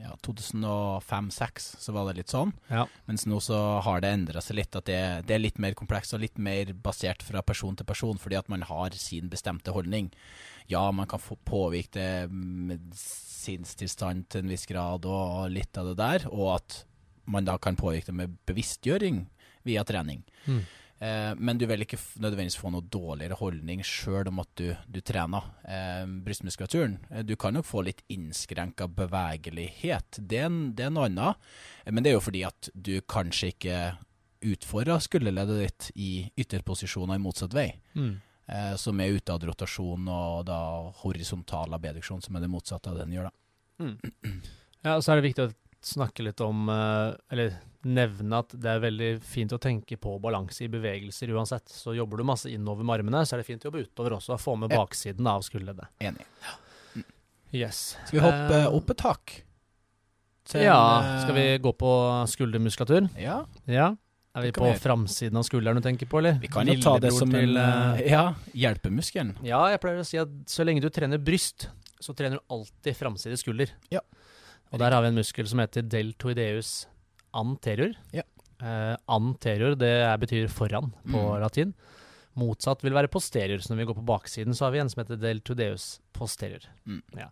ja, 2005-2006, så var det litt sånn. Ja. Mens nå så har det endra seg litt. At det, det er litt mer komplekst og litt mer basert fra person til person, fordi at man har sin bestemte holdning. Ja, man kan få påvirke det medisintilstand til en viss grad og litt av det der, og at man da kan påvirke det med bevisstgjøring via trening. Mm. Eh, men du vil ikke nødvendigvis få noe dårligere holdning sjøl om at du, du trener eh, brystmuskulaturen. Eh, du kan nok få litt innskrenka bevegelighet, det er, det er noe annet. Eh, men det er jo fordi at du kanskje ikke utfordrer skulderleddet ditt i ytterposisjoner i motsatt vei. Mm. Eh, som er ute av rotasjon, og da horisontal abduksjon, som er det motsatte av det den gjør. da. Mm. (clears throat) Ja, og så er det viktig å snakke litt om eh, Eller nevne at det er veldig fint å tenke på balanse i bevegelser uansett. Så jobber du masse innover med armene, så er det fint å jobbe utover også. Få med baksiden av skulderleddet. Enig. Yes. Skal vi hoppe Eh, opp et tak? Til, Ja. eh, Skal vi gå på skuldermuskulatur? Ja, Ja. Er vi på vi framsiden av skulderen du tenker på, eller? vi kan jo ta det som en til, eh, Ja, hjelpemuskelen. Ja, jeg pleier å si at så lenge du trener bryst, så trener du alltid framside skulder. Ja. Og der har vi en muskel som heter deltoideus anterior. Ja. Uh, anterior, det er, betyr foran på Mm. latin. Motsatt vil være posterior, så når vi går på baksiden, så har vi en som heter deltoideus posterior. Mm. Ja.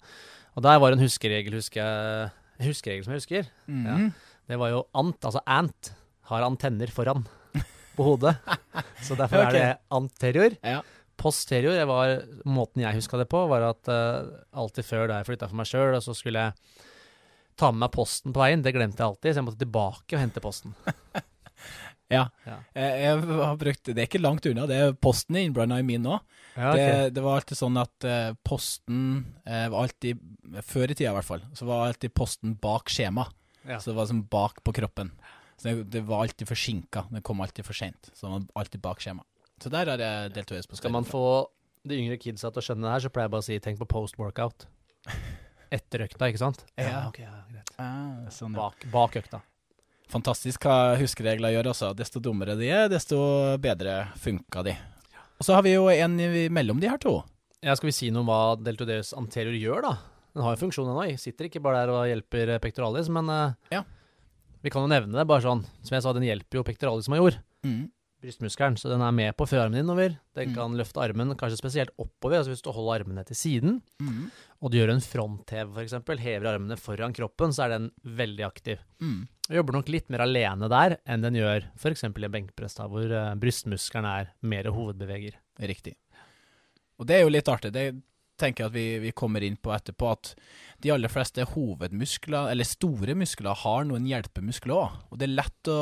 Og der var en huskeregel, husker jeg, huskeregel som jeg husker. Mhm. Det var jo ant, altså ant, har antenner foran (laughs) på hodet. Så derfor okay. er det anterior. Ja. Posterior, det var, måten jeg huska det på, var at uh, alltid før da jeg flytta for meg sjøl, og så skulle jeg ta med meg posten på veien. Det glemte jeg alltid, så jeg måtte tilbake og hente posten. (laughs) Ja. Ja. Jeg, jeg har brukt Det er ikke langt unna. Det er Posten innblanda i min nå. Ja, det, det var alltid sånn at uh, Posten uh, var alltid Før i tida, i hvert fall, så var alltid Posten bak skjema. Så det var som bak på kroppen. Så det, det var alltid forsinka. Den kom alltid for seint. Så man var alltid bak skjema. Så der har jeg deltatt på Skal man få de yngre kidsa til å skjønne det her, så pleier jeg bare å si tenk på post-workout. (laughs) Etter økta, ikke sant? Ja. ok, ja, greit. ah, sånn, ja. Bak, bak økta. Fantastisk hva huskeregler gjør, altså. Desto dummere de er, desto bedre funka de. Og så har vi jo en mellom de her to. Ja, skal vi si noe om hva deltodeus anterior gjør, da? Den har jo funksjon ennå. Sitter ikke bare der og hjelper pektoralis, pectoralis, men uh, Ja. Vi kan jo nevne det bare sånn. Som jeg sa, den hjelper jo pectoralis major, Mm. brystmuskelen, så den er med på å din over. Den Mm. kan løfte armen kanskje spesielt oppover, altså hvis du holder armene til siden, Mm. og du gjør en fronthev f.eks., hever armene foran kroppen, så er den veldig aktiv. Mm. Jobber nok litt mer alene der enn den gjør f.eks. i en benkpress, hvor uh, brystmuskelen er mer hovedbeveger. Riktig. Og det er jo litt artig. Det tenker jeg at vi, vi kommer inn på etterpå, at de aller fleste hovedmuskler, eller store muskler, har noen hjelpemuskler òg. Og det er lett å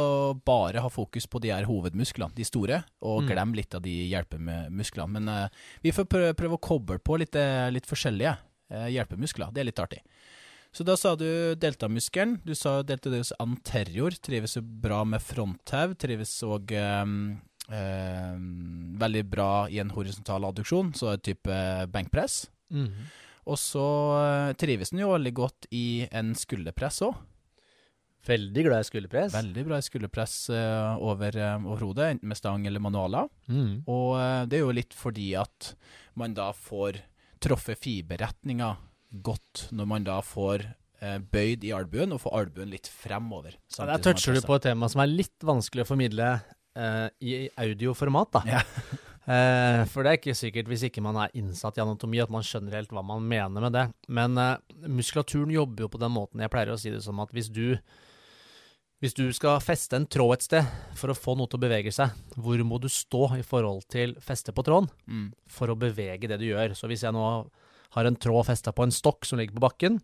bare ha fokus på de her hovedmusklene, de store, og Mm. glemme litt av de hjelpemusklene. Men uh, vi får prøve, prøve å koble på litt, eh, litt forskjellige uh, hjelpemuskler. Det er litt artig. Så da sa du deltamuskelen. Du sa deltadeus anterior. Trives jo bra med fronthav, Trives òg eh, veldig bra i en horisontal adduksjon, så et type benkpress. Og så eh, trives den jo veldig godt i en skulderpress òg. Veldig glad i skulderpress. Veldig bra i skulderpress eh, over, eh, over hodet, enten med stang eller manualer. Mm. Og det er jo litt fordi at man da får truffet fiberretninga godt når man da får bøyd i albuen og får albuen litt fremover. Ja, der toucher du på et tema som er litt vanskelig å formidle eh, i audioformat, da. Ja. (laughs) Eh, for det er ikke sikkert, hvis ikke man er innsatt i anatomi, at man skjønner helt hva man mener med det. Men eh, muskulaturen jobber jo på den måten. Jeg pleier å si det som at hvis du hvis du skal feste en tråd et sted for å få noe til å bevege seg, hvor må du stå i forhold til feste på tråden Mm. for å bevege det du gjør? Så hvis jeg nå har en tråd festa på en stokk som ligger på bakken,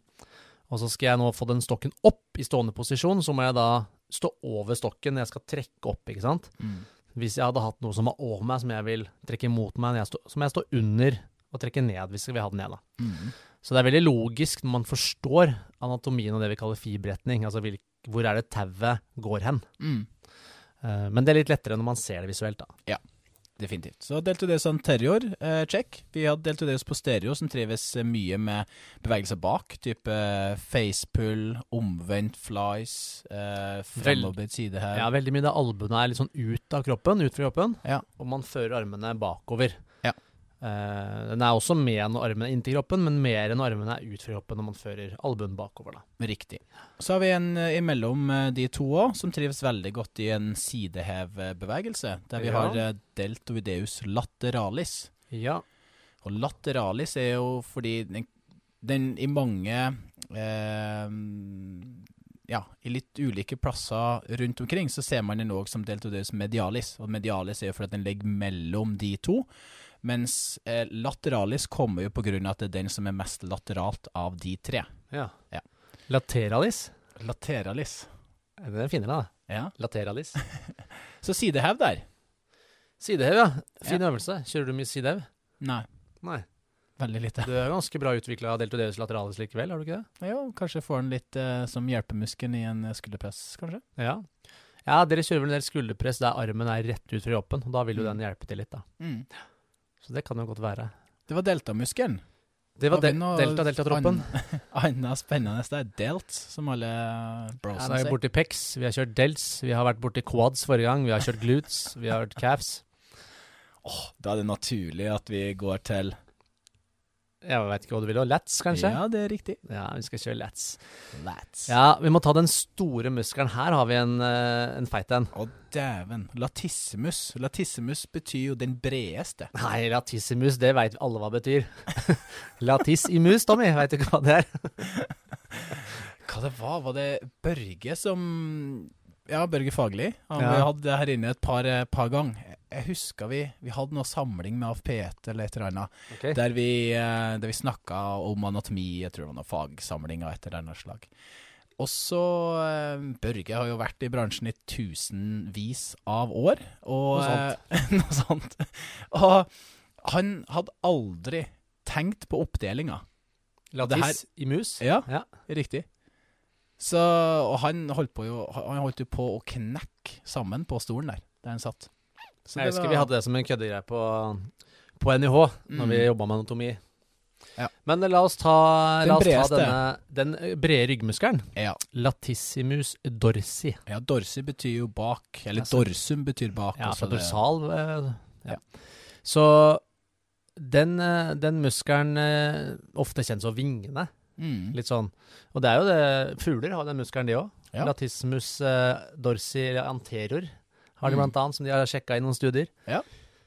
og så skal jeg nå få den stokken opp i stående posisjon, så må jeg da stå over stokken når jeg skal trekke opp, ikke sant? Mm. Hvis jeg hadde hatt noe som var over meg, som jeg vil trekke imot meg, når jeg stå, så må jeg stå under og trekke ned hvis jeg vil ha den ned. da. Mm. Så det er veldig logisk når man forstår anatomien og det vi kaller fiberretning, altså hvil, hvor er det tauet går hen. Mm. Uh, men det er litt lettere når man ser det visuelt, da. Definitivt. Så deltoideus anterior, eh, check. Vi hadde på stereo, som trives mye med bevegelser bak. Type eh, facepull, omvendt flies, eh, fremoverbøyd side her. Ja, veldig mye. da Albuene er litt sånn ut av kroppen, ut fra kroppen, Ja. og man fører armene bakover. Eh, den er også med når armene er inntil kroppen, men mer enn armene er ut fra kroppen når man fører albuen bakover. da. Riktig. Så har vi en uh, imellom uh, de to òg, som trives veldig godt i en sidehevbevegelse. Der vi Ja. har deltoideus lateralis. Ja. Og lateralis er jo fordi den, den i mange eh, Ja, i litt ulike plasser rundt omkring så ser man den òg som deltoideus medialis. Og medialis er jo fordi den ligger mellom de to. Mens eh, lateralis kommer jo på grunn av at det er den som er mest lateralt av de tre. ja. Ja. Lateralis. Lateralis. Det er finere, da. Ja. Lateralis. (laughs) Så sidehev der. Sidehev, ja. Fin øvelse. Kjører du mye sidehev? Nei, Nei. veldig lite. Du er ganske bra utvikla deltoideus lateralis likevel, har du ikke det? Ja, kanskje får den litt eh, som hjelpemuskelen i en eh, skulderpress, kanskje? Ja. Ja, dere kjører vel en del skulderpress der armen er rett ut fra kroppen, og da vil jo Mm. den hjelpe til litt, da. Mm. Så det kan jo godt være. Det var deltamuskelen. Det var del delta, delta-troppen. (laughs) Annet spennende det er delt, som alle brosene sier. Ja, er vi sier. borti pecs, vi har kjørt delts, vi har vært borti quads forrige gang, vi har kjørt glutes, vi har hørt calves. Da er det naturlig at vi går til Jeg vet ikke hva du vil ha. Lats, kanskje? Ja, det er riktig. Ja, vi skal kjøre lats. Lats. Ja, vi må ta den store muskelen. Her har vi en, eh, en feit en. Å, dæven. Latissimus. Latissimus betyr jo den bredeste. Nei, latissimus, det veit alle hva det betyr. (laughs) Latissimus, Tommy, veit du ikke hva det er? (laughs) Hva det var? Var det Børge som Ja, Børge Fagerli. Han Ja. Hadde det her inne et par, eh, par ganger. Jeg husker vi Vi hadde noe samling med AFP1 eller et eller annet. okay. Der vi, eh, der vi snakka om anatomi, jeg tror det var noen fagsamling av et eller annet slag. Og så eh, Børge har jo vært i bransjen i tusenvis av år, og Noe sånt. eh. (laughs) Og han hadde aldri tenkt på oppdelinga. Lattis i mus. Ja, Ja. riktig. Så, og han holdt, på jo, han holdt jo på å knekke sammen på stolen der, der han satt. Så Jeg det husker var- vi hadde det som en køddegreie på, på NIH når Mm. vi jobba med anatomi. Ja. Men eh, la oss ta, la oss ta denne, den eh, brede ryggmuskelen. Ja. Latissimus dorsi. ja, dorsi betyr jo bak, eller dorsum betyr bak. Ja, fra dorsal. eh, ja. Så den, den muskelen, ofte kjent som vingene, Mm. litt sånn. Og det er jo det, fugler har den muskelen de òg. Ja. Latissimus dorsi, dorsi anterior har de Mm. blant annet, som de har sjekka i noen studier. Ja.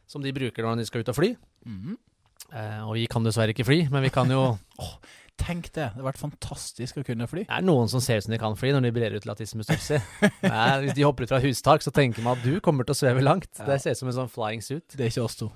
Som de bruker når de skal ut og fly. Mm. Eh, og vi kan dessverre ikke fly, men vi kan jo (laughs) Tenk det, det har vært fantastisk å kunne fly. Det er noen som ser ut som de kan fly når de brer ut. Nei, Hvis de hopper ut fra hustak, så tenker man at du kommer til å sveve langt. Ja. Det ser ut som en sånn flying suit. Det er ikke oss to.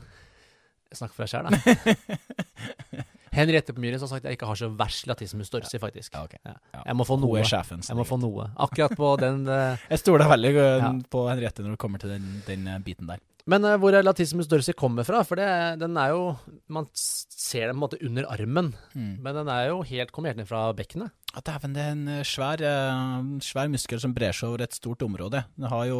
Jeg snakker for deg sjæl, da. (laughs) Henriette på Myhren har sagt at jeg ikke har så verst latissimus dorsi, faktisk. Ja, okay. Ja. Jeg må få noe. Jeg må få noe. Akkurat på den uh. (laughs) Jeg stoler veldig uh, Ja. på Henriette når det kommer til den, den uh, biten der. Men uh, hvor latissimus dorsi kommer fra? For det, den er jo Man ser den på en måte under armen, Mm. men den er jo helt kommer helt ned fra bekkenet. Ja, Dæven, det er en svær, uh, svær muskel som brer seg over et stort område. Den har jo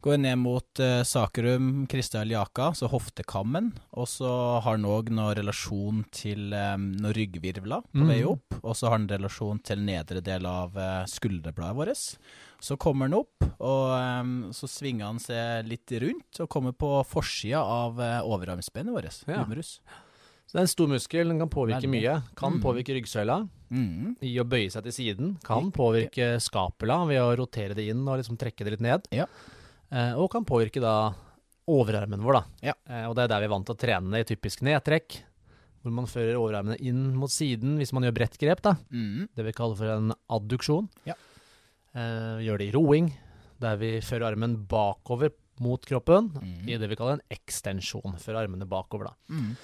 Går ned mot uh, Sakrum, crista iliaca, så hoftekammen. Og så har han òg noe relasjon til um, noen ryggvirvler på vei opp. Og så har han relasjon til nedre del av uh, skulderbladet vårt. Så kommer han opp, og um, så svinger han seg litt rundt og kommer på forsida av uh, overarmsbenet vårt, Ja. humerus. Så det er en stor muskel, den kan påvirke Veldig. mye. Kan Mm. påvirke ryggsøyla. Mm. i å bøye seg til siden. Kan påvirke skapela, ved å rotere det inn og liksom trekke det litt ned. Ja. Eh, og kan påvirke da overarmen vår, da. Ja. Eh, og det er der vi er vant til å trene i typisk nedtrekk. Hvor man fører overarmene inn mot siden hvis man gjør bredt grep, da. Mm. Det vi kaller for en adduksjon. Ja. vi gjør det i roing, der vi fører armen bakover mot kroppen. Mm. I det vi kaller en ekstensjon. Fører armene bakover, da. Mm.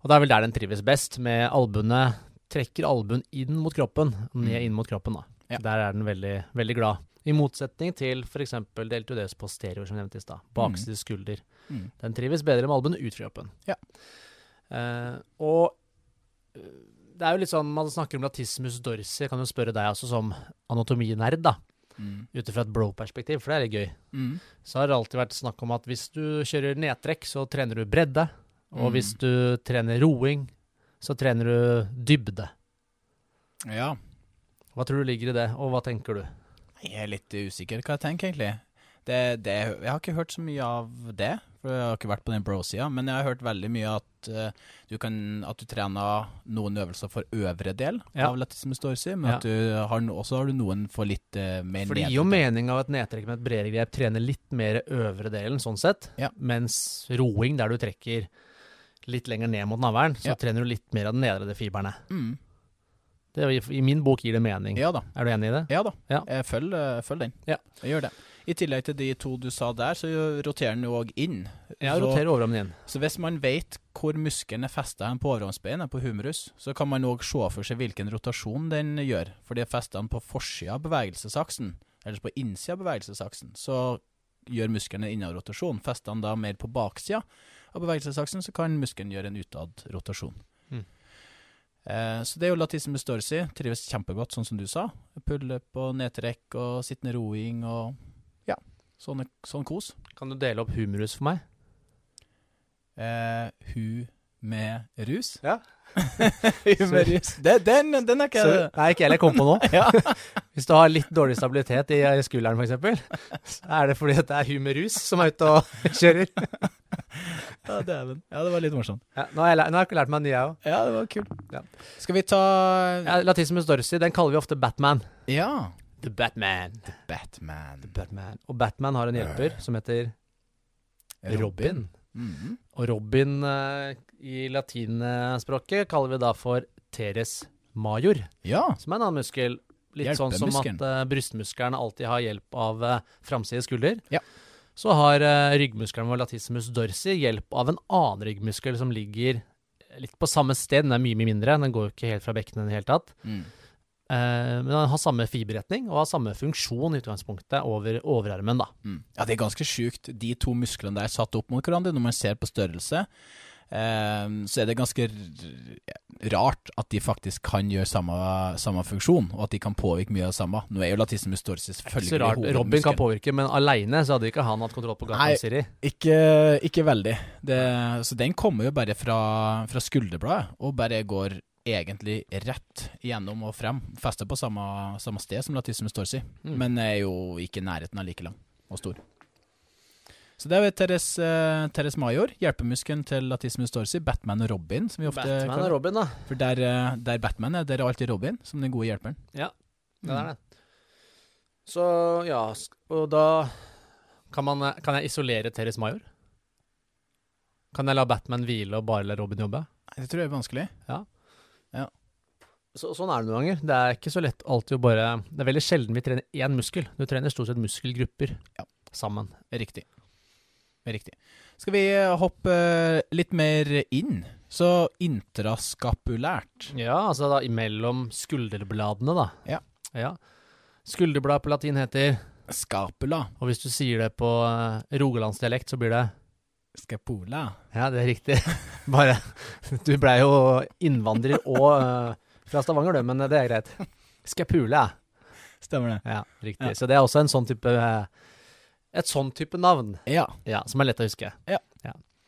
Og det er vel der den trives best, med albuene Trekker albuen inn mot kroppen, ned inn mot kroppen, da. Mm. Ja. Der er den veldig, veldig glad. I motsetning til f.eks. deltoides posterior, som nevnt i stad. Bakside skulder. Mm. Den trives bedre med albuen ut fra kroppen. Ja. Uh, og eh, det er jo litt sånn, man snakker om latismus dorsi, jeg kan jo spørre deg også som anatominerd, da. Mm. Ut fra et bro-perspektiv, for det er litt gøy. Mm. Så har det alltid vært snakk om at hvis du kjører nedtrekk, så trener du bredde. Og Mm. hvis du trener roing, så trener du dybde. Ja. Hva tror du ligger i det, og hva tenker du? Jeg er litt usikker hva jeg tenker, egentlig. Det, det, jeg har ikke hørt så mye av det, for jeg har ikke vært på den bro-sida. Men jeg har hørt veldig mye at, uh, du, kan, at du trener noen øvelser for øvre del Ja. av dorsi, men Ja. at du har, også har du noen for litt uh, mer For det gir jo mening av at nedtrekk med et bredere grep trener litt mer øvre delen, sånn sett. Ja. Mens roing, der du trekker litt lenger ned mot navlen, så trener du litt mer av den nedre fiberne. Mm. Det, I min bok gir det mening. Ja da. Er du enig i det? Ja da. Ja. Følg, følger, følger den. Ja. Gjør det. I tillegg til de to du sa der, så roterer den jo òg inn. Ja, Så- roterer overarmen inn. Så hvis man vet hvor muskelen er festa på overarmsbeinet, på humerus, så kan man òg se for seg hvilken rotasjon den gjør. For det er festa på forsida av bevegelsesaksen, eller på innsida av bevegelsesaksen, så gjør muskelen en innadrotasjon. Fester den da mer på baksida av bevegelsesaksen, så kan muskelen gjøre en utadrotasjon. Mm. Eh, så det er jo latissimus dorsi. Trives kjempegodt, sånn som du sa. Pullup og nedtrekk og sittende roing og ja, sånne, sånn kos. Kan du dele opp humerus for meg? Eh, hu med rus? Ja. hu med rus. Det, den, den er ikke Så, nei, ikke heller jeg kom på nå. (laughs) ja. (laughs) Hvis du har litt dårlig stabilitet i skulderen f.eks., så er det fordi at det er humerus som er ute og (laughs) kjører. (laughs) ja, dæven. Ja, det var litt morsomt. Ja, nå, har jeg, nå har jeg lært meg en ny, jeg òg. Ja, det var kult. Ja. Skal vi ta Ja, Latissimus dorsi, den kaller vi ofte Batman. Ja. The Batman. Batman. Batman. Og Batman har en hjelper som heter Robin. Mhm. Og Robin uh, i latinspråket kaller vi da for teres major, Ja. som er en annen muskel. Litt sånn som at uh, brystmusklene alltid har hjelp av uh, framside skulder. Ja. Så har uh, ryggmuskelen vår latissimus dorsi hjelp av en annen ryggmuskel som ligger litt på samme sted. Den er mye, mye mindre. Den går jo ikke helt fra bekkenet i det hele tatt. Mm. Uh, men den har samme fiberretning og har samme funksjon i utgangspunktet over overarmen, da. Mm. Ja, det er ganske sjukt. De to musklene der satt opp mot hverandre, når man ser på størrelse, eh, så er det ganske rart at de faktisk kan gjøre samme, samme funksjon, og at de kan påvirke mye av samme. Nå er jo latissimus dorsi Ikke så rart. Robin kan påvirke, men aleine så hadde ikke han hatt kontroll på gata, Siri. Ikke, ikke veldig. Det, så den kommer jo bare fra, fra skulderbladet, og bare går egentlig rett gjennom og frem. Fester på samme, samme sted som latissimus dorsi, Mm. men er jo ikke i nærheten av like lang og stor. Så det er Teres, uh, Teres Major, hjelpemuskelen til Latismus dorsi, Batman og Robin, som vi ofte Batman kaller og Robin, da. For der, eh, der Batman er, der er alltid Robin, som den gode hjelperen. Ja, det Mm. er det. Så ja, og da kan, man, kan jeg isolere Teres Major? Kan jeg la Batman hvile og bare la Robin jobbe? Det tror jeg er vanskelig. Så, sånn er det noen ganger. Det er ikke så lett alltid å bare Det er veldig sjelden vi trener én muskel. Du trener stort sett muskelgrupper Ja. sammen. Riktig. Riktig. Skal vi eh, hoppe eh, litt mer inn? Så intraskapulært. Ja, altså da imellom skulderbladene, da. Ja. ja. Skulderblad på latin heter Scapula. Og hvis du sier det på uh, rogalandsdialekt, så blir det Scapula. Ja, det er riktig. (laughs) Bare Du blei jo innvandrer og eh, fra Stavanger, du, men det er greit. Skapula. Stemmer det. Ja, riktig. Ja. Så det er også en sånn type eh, Et sånn type navn, Ja. ja, som er lett å huske.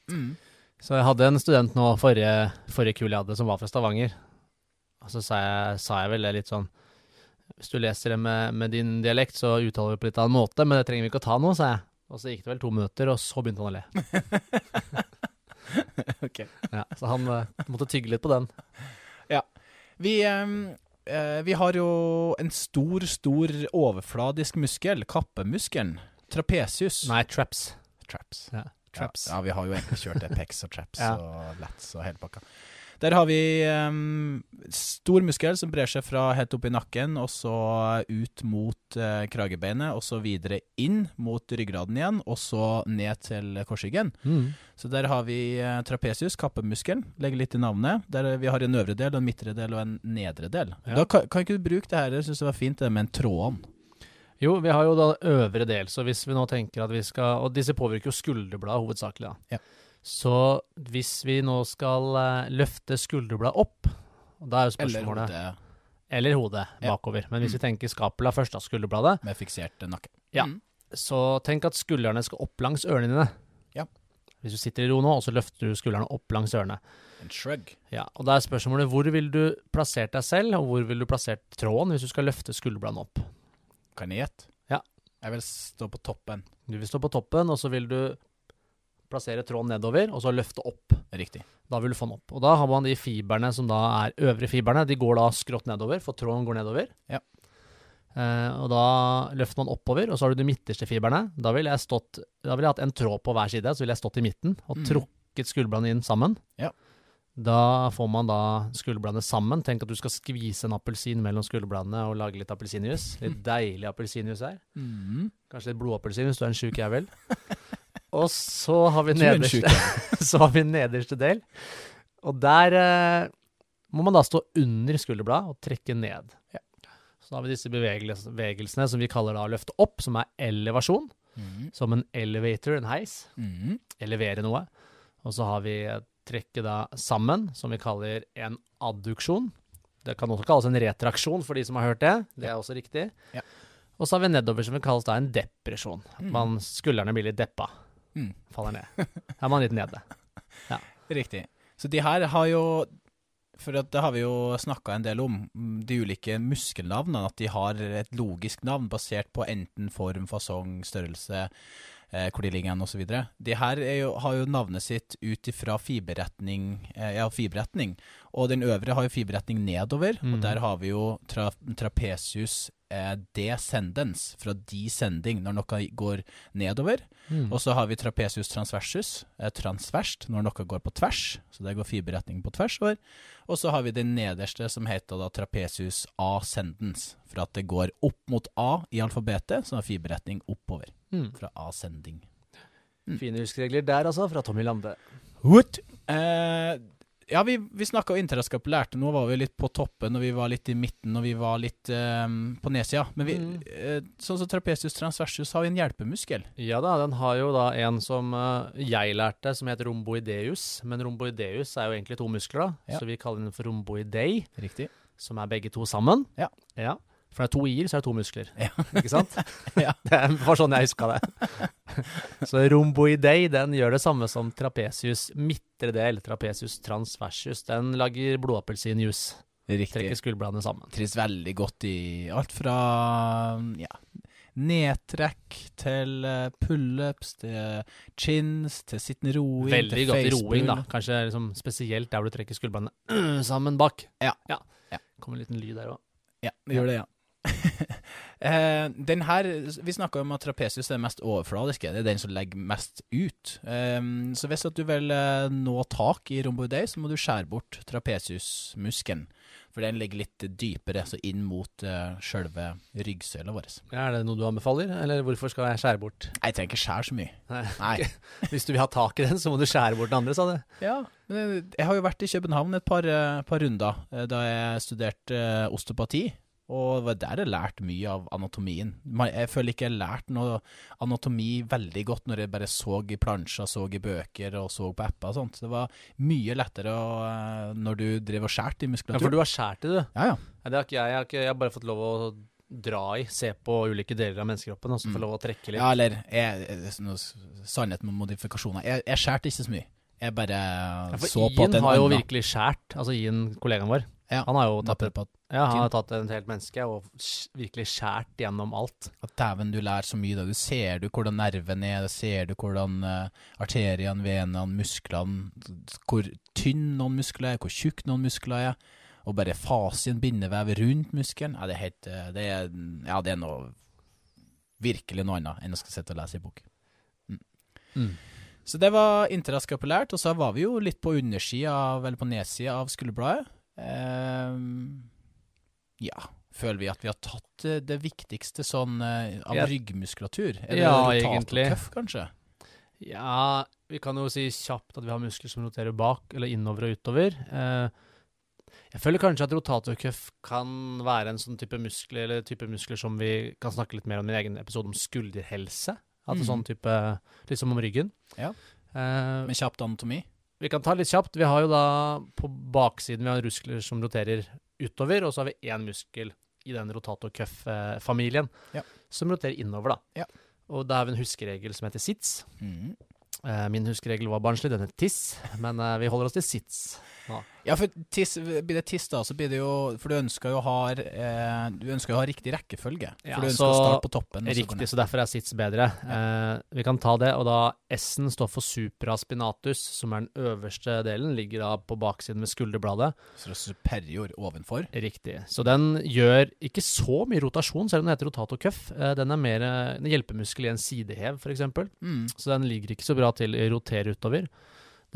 Mm. Så jeg hadde en student nå forrige, forrige kul jeg hadde, som var fra Stavanger. Og så sa jeg, sa jeg vel det litt sånn Hvis du leser det med, med din dialekt, så uttaler vi på litt annen måte, men det trenger vi ikke å ta nå, sa jeg. Og så gikk det vel to minutter, og så begynte han å le. (laughs) Ok. Ja, så han uh, måtte tygge litt på den. Vi, um vi har jo en stor, stor overfladisk muskel, kappemuskelen. Trapesius. Nei, traps. Traps. Ja, traps. Ja, ja, vi har jo egentlig kjørt det. Pecs og traps (laughs) Ja. og lats og hele pakka. Der har vi um, stor muskel som brer seg fra helt opp i nakken, og så ut mot uh, kragebeinet, og så videre inn mot ryggraden igjen, og så ned til korsryggen. Mm. Så der har vi uh, trapesius, kappemuskelen, legger litt i navnet. Der vi har en øvre del, en midtre del og en nedre del. Ja. Da kan, kan ikke du bruke det her, jeg syns det var fint, det med en tråden. Jo, vi har jo da øvre del, så hvis vi nå tenker at vi skal Og disse påvirker jo skulderbladet hovedsakelig, da. Ja. Så hvis vi nå skal eh, løfte skulderbladet opp, da er jo spørsmålet Eller hodet Eller hodet Ja. bakover. Men hvis Mm. vi tenker skapela først da, skulderbladet, med fiksert nakke. Ja. Mm. så tenk at skuldrene skal opp langs ørene dine. Ja. Hvis du sitter i ro nå, og så løfter du skuldrene opp langs ørene. En shrug. Ja, og da er spørsmålet hvor vil du plassert deg selv, og hvor vil du plassert tråden hvis du skal løfte skulderbladene opp? Kan jeg gjette? Ja. Jeg vil stå på toppen. Du vil stå på toppen, og så vil du plassere tråden nedover, og så løfte opp. Riktig. Da vil du få den opp. Og da har man de fiberne som da er øvre fiberne, de går da skrått nedover, for tråden går nedover. Ja. Eh, og da løfter man oppover, og så har du de midterste fiberne. Da ville jeg stått Da vil jeg hatt en tråd på hver side, så ville jeg stått i midten og Mm. trukket skulderbladene inn sammen. Ja. Da får man da skulderbladene sammen. Tenk at du skal skvise en appelsin mellom skulderbladene og lage litt appelsinjuice. Litt deilig appelsinjuice her. Mm. Kanskje litt blodappelsin hvis du er en sjuk jævel. (laughs) Og så har vi er nederste, (laughs) så har vi nederste del. Og der eh, må man da stå under skulderbladet og trekke ned. Ja. Så da har vi disse bevegelsene som vi kaller da å løfte opp, som er elevasjon. Mm. Som en elevator, en heis. Mm. Elevere noe. Og så har vi trekke da sammen, som vi kaller en adduksjon. Det kan også kalles en retraksjon for de som har hørt det. Det er også riktig. Ja. Og så har vi nedover som vi kalles da en depresjon. At Mm. Man, skuldrene blir litt deppa. Mm. Faller ned. (laughs) Her er man litt nede. Riktig. Så de her har jo For det har vi jo snakka en del om, de ulike muskelnavnene. At de har et logisk navn basert på enten form, fasong, størrelse, eh, hvor de ligger hen osv. De her er jo, har jo navnet sitt ut ifra fiberretning, eh, ja, fiberretning. Og den øvre har jo fiberretning nedover, Mm. og der har vi jo tra trapesius eh, descendens, fra descending, når noe går nedover. Mm. Og så har vi trapesius transversus, eh, transverst, når noe går på tvers. Så det går fiberretning på tvers over. Og så har vi den nederste, som heter da trapesius ascendens, for at det går opp mot A i alfabetet, så har fiberretning oppover, Mm. fra ascending. Fine huskeregler der, altså, fra Tommy Lande. What? Eh, ja, vi, vi snakka jo lærte. Nå var vi litt på toppen, og vi var litt i midten, og vi var litt eh, på nedsida. Men vi, Mm. eh, sånn som trapesius transversus har vi en hjelpemuskel. Ja da, den har jo da en som uh, jeg lærte, som heter romboideus. Men romboideus er jo egentlig to muskler, da. Ja. Så vi kaller den for romboidei. Riktig. som er begge to sammen. Ja. Ja. For det er to i-er, så er det to muskler. Ja. Ikke sant? (laughs) Ja. (laughs) Det var sånn jeg huska det. (laughs) så romboidei den gjør det samme som trapesius midtre del, trapesius transversus. Den lager blodappelsinjuice. Riktig. Trekker skulderbladene sammen. trives veldig godt i alt fra ja, nedtrekk til eh, pullups, til chins, til sittende roing, Veldig til godt i roing, da. Kanskje liksom spesielt der hvor du trekker skulderbladene (clears throat) sammen bak. Ja. ja. Ja. Kommer en liten lyd der òg. Ja, det gjør det, ja. (laughs) eh, den her, Vi snakka om at trapesius er det mest overfladiske. Det er den som legger mest ut. Eh, så hvis du vil eh, nå tak i rhomboidei, så må du skjære bort trapesiusmuskelen. For den ligger litt dypere, så inn mot uh, sjølve ryggsøyla vår. Er det noe du anbefaler, eller hvorfor skal jeg skjære bort? Jeg trenger ikke skjære så mye. Nei. Nei. (laughs) Hvis du vil ha tak i den, så må du skjære bort den andre, sa du. Ja, jeg har jo vært i København et par, eh, par runder eh, da jeg studerte eh, osteopati. Og det der jeg lærte mye av anatomien. Jeg føler ikke jeg lærte noe anatomi veldig godt når jeg bare så i plansjer, så i bøker og så på apper og sånt. Det var mye lettere å, eh, når du drev og skjærte i Ja, for du har skjært i, du. Ja, ja. ja det har ikke jeg. Jeg har, ikke, jeg har bare fått lov å dra i, se på ulike deler av menneskekroppen, og så Mm. få lov å trekke litt. ja, eller jeg, noe Sannhet med modifikasjoner. Jeg, jeg skjærte ikke så mye. Jeg bare Ja, så på at Ian har jo virkelig skjært, altså Ian, kollegaen vår. Ja, Han har jo tatt, et, ja, han har tatt et helt menneske og virkelig skjært gjennom alt. Dæven, du lærer så mye da. Du ser du hvordan nerven er, du ser du hvordan uh, arteriene, venene, musklene Hvor tynn noen muskler er, hvor tjukk noen muskler er. og bare fasien, bindevev rundt muskelen. Ja, det er helt eh, det er, Ja, det er noe virkelig noe annet enn å skal sitte og lese i bok. Mm. Så det var intraskapulært, og så var vi jo litt på undersida, eller på nedsida av skulderbladet. Ehm, ja, føler vi at vi har tatt eh, det viktigste sånn eh, av ryggmuskulatur? Er det Ja, egentlig. Tøff, kanskje? Ja, vi kan jo si kjapt at vi har muskler som roterer bak, eller innover og utover. Eh, jeg føler kanskje at rotatorcuff kan være en sånn type muskler, eller type muskler som vi kan snakke litt mer om i en egen episode om skulderhelse. Altså mm. sånn type Liksom om ryggen. Ja. Uh, Med kjapt anatomi? Vi kan ta litt kjapt. Vi har jo da på baksiden vi har muskler som roterer utover, og så har vi én muskel i den rotatorcuff-familien Ja. som roterer innover, da. Ja. Og da har vi en huskeregel som heter sits. Mhm. Eh, min huskeregel var barnslig, den het tiss, men eh, vi holder oss til sits. Ja, for tis, blir det tiss, da, så blir det jo For du ønsker jo å ha, eh, du ønsker å ha riktig rekkefølge. Ja, for du ønsker så- å starte på toppen. så Riktig, ned. så derfor er sits bedre. Eh, vi kan ta det, og da S-en står for supraspinatus, som er den øverste delen, ligger da på baksiden ved skulderbladet. Så det er superior ovenfor. Riktig. Så den gjør ikke så mye rotasjon, selv om den heter rotatorcuff. Eh, den er mer eh, en hjelpemuskel i en sidehev, f.eks. Mm. Så den ligger ikke så bra til å rotere utover.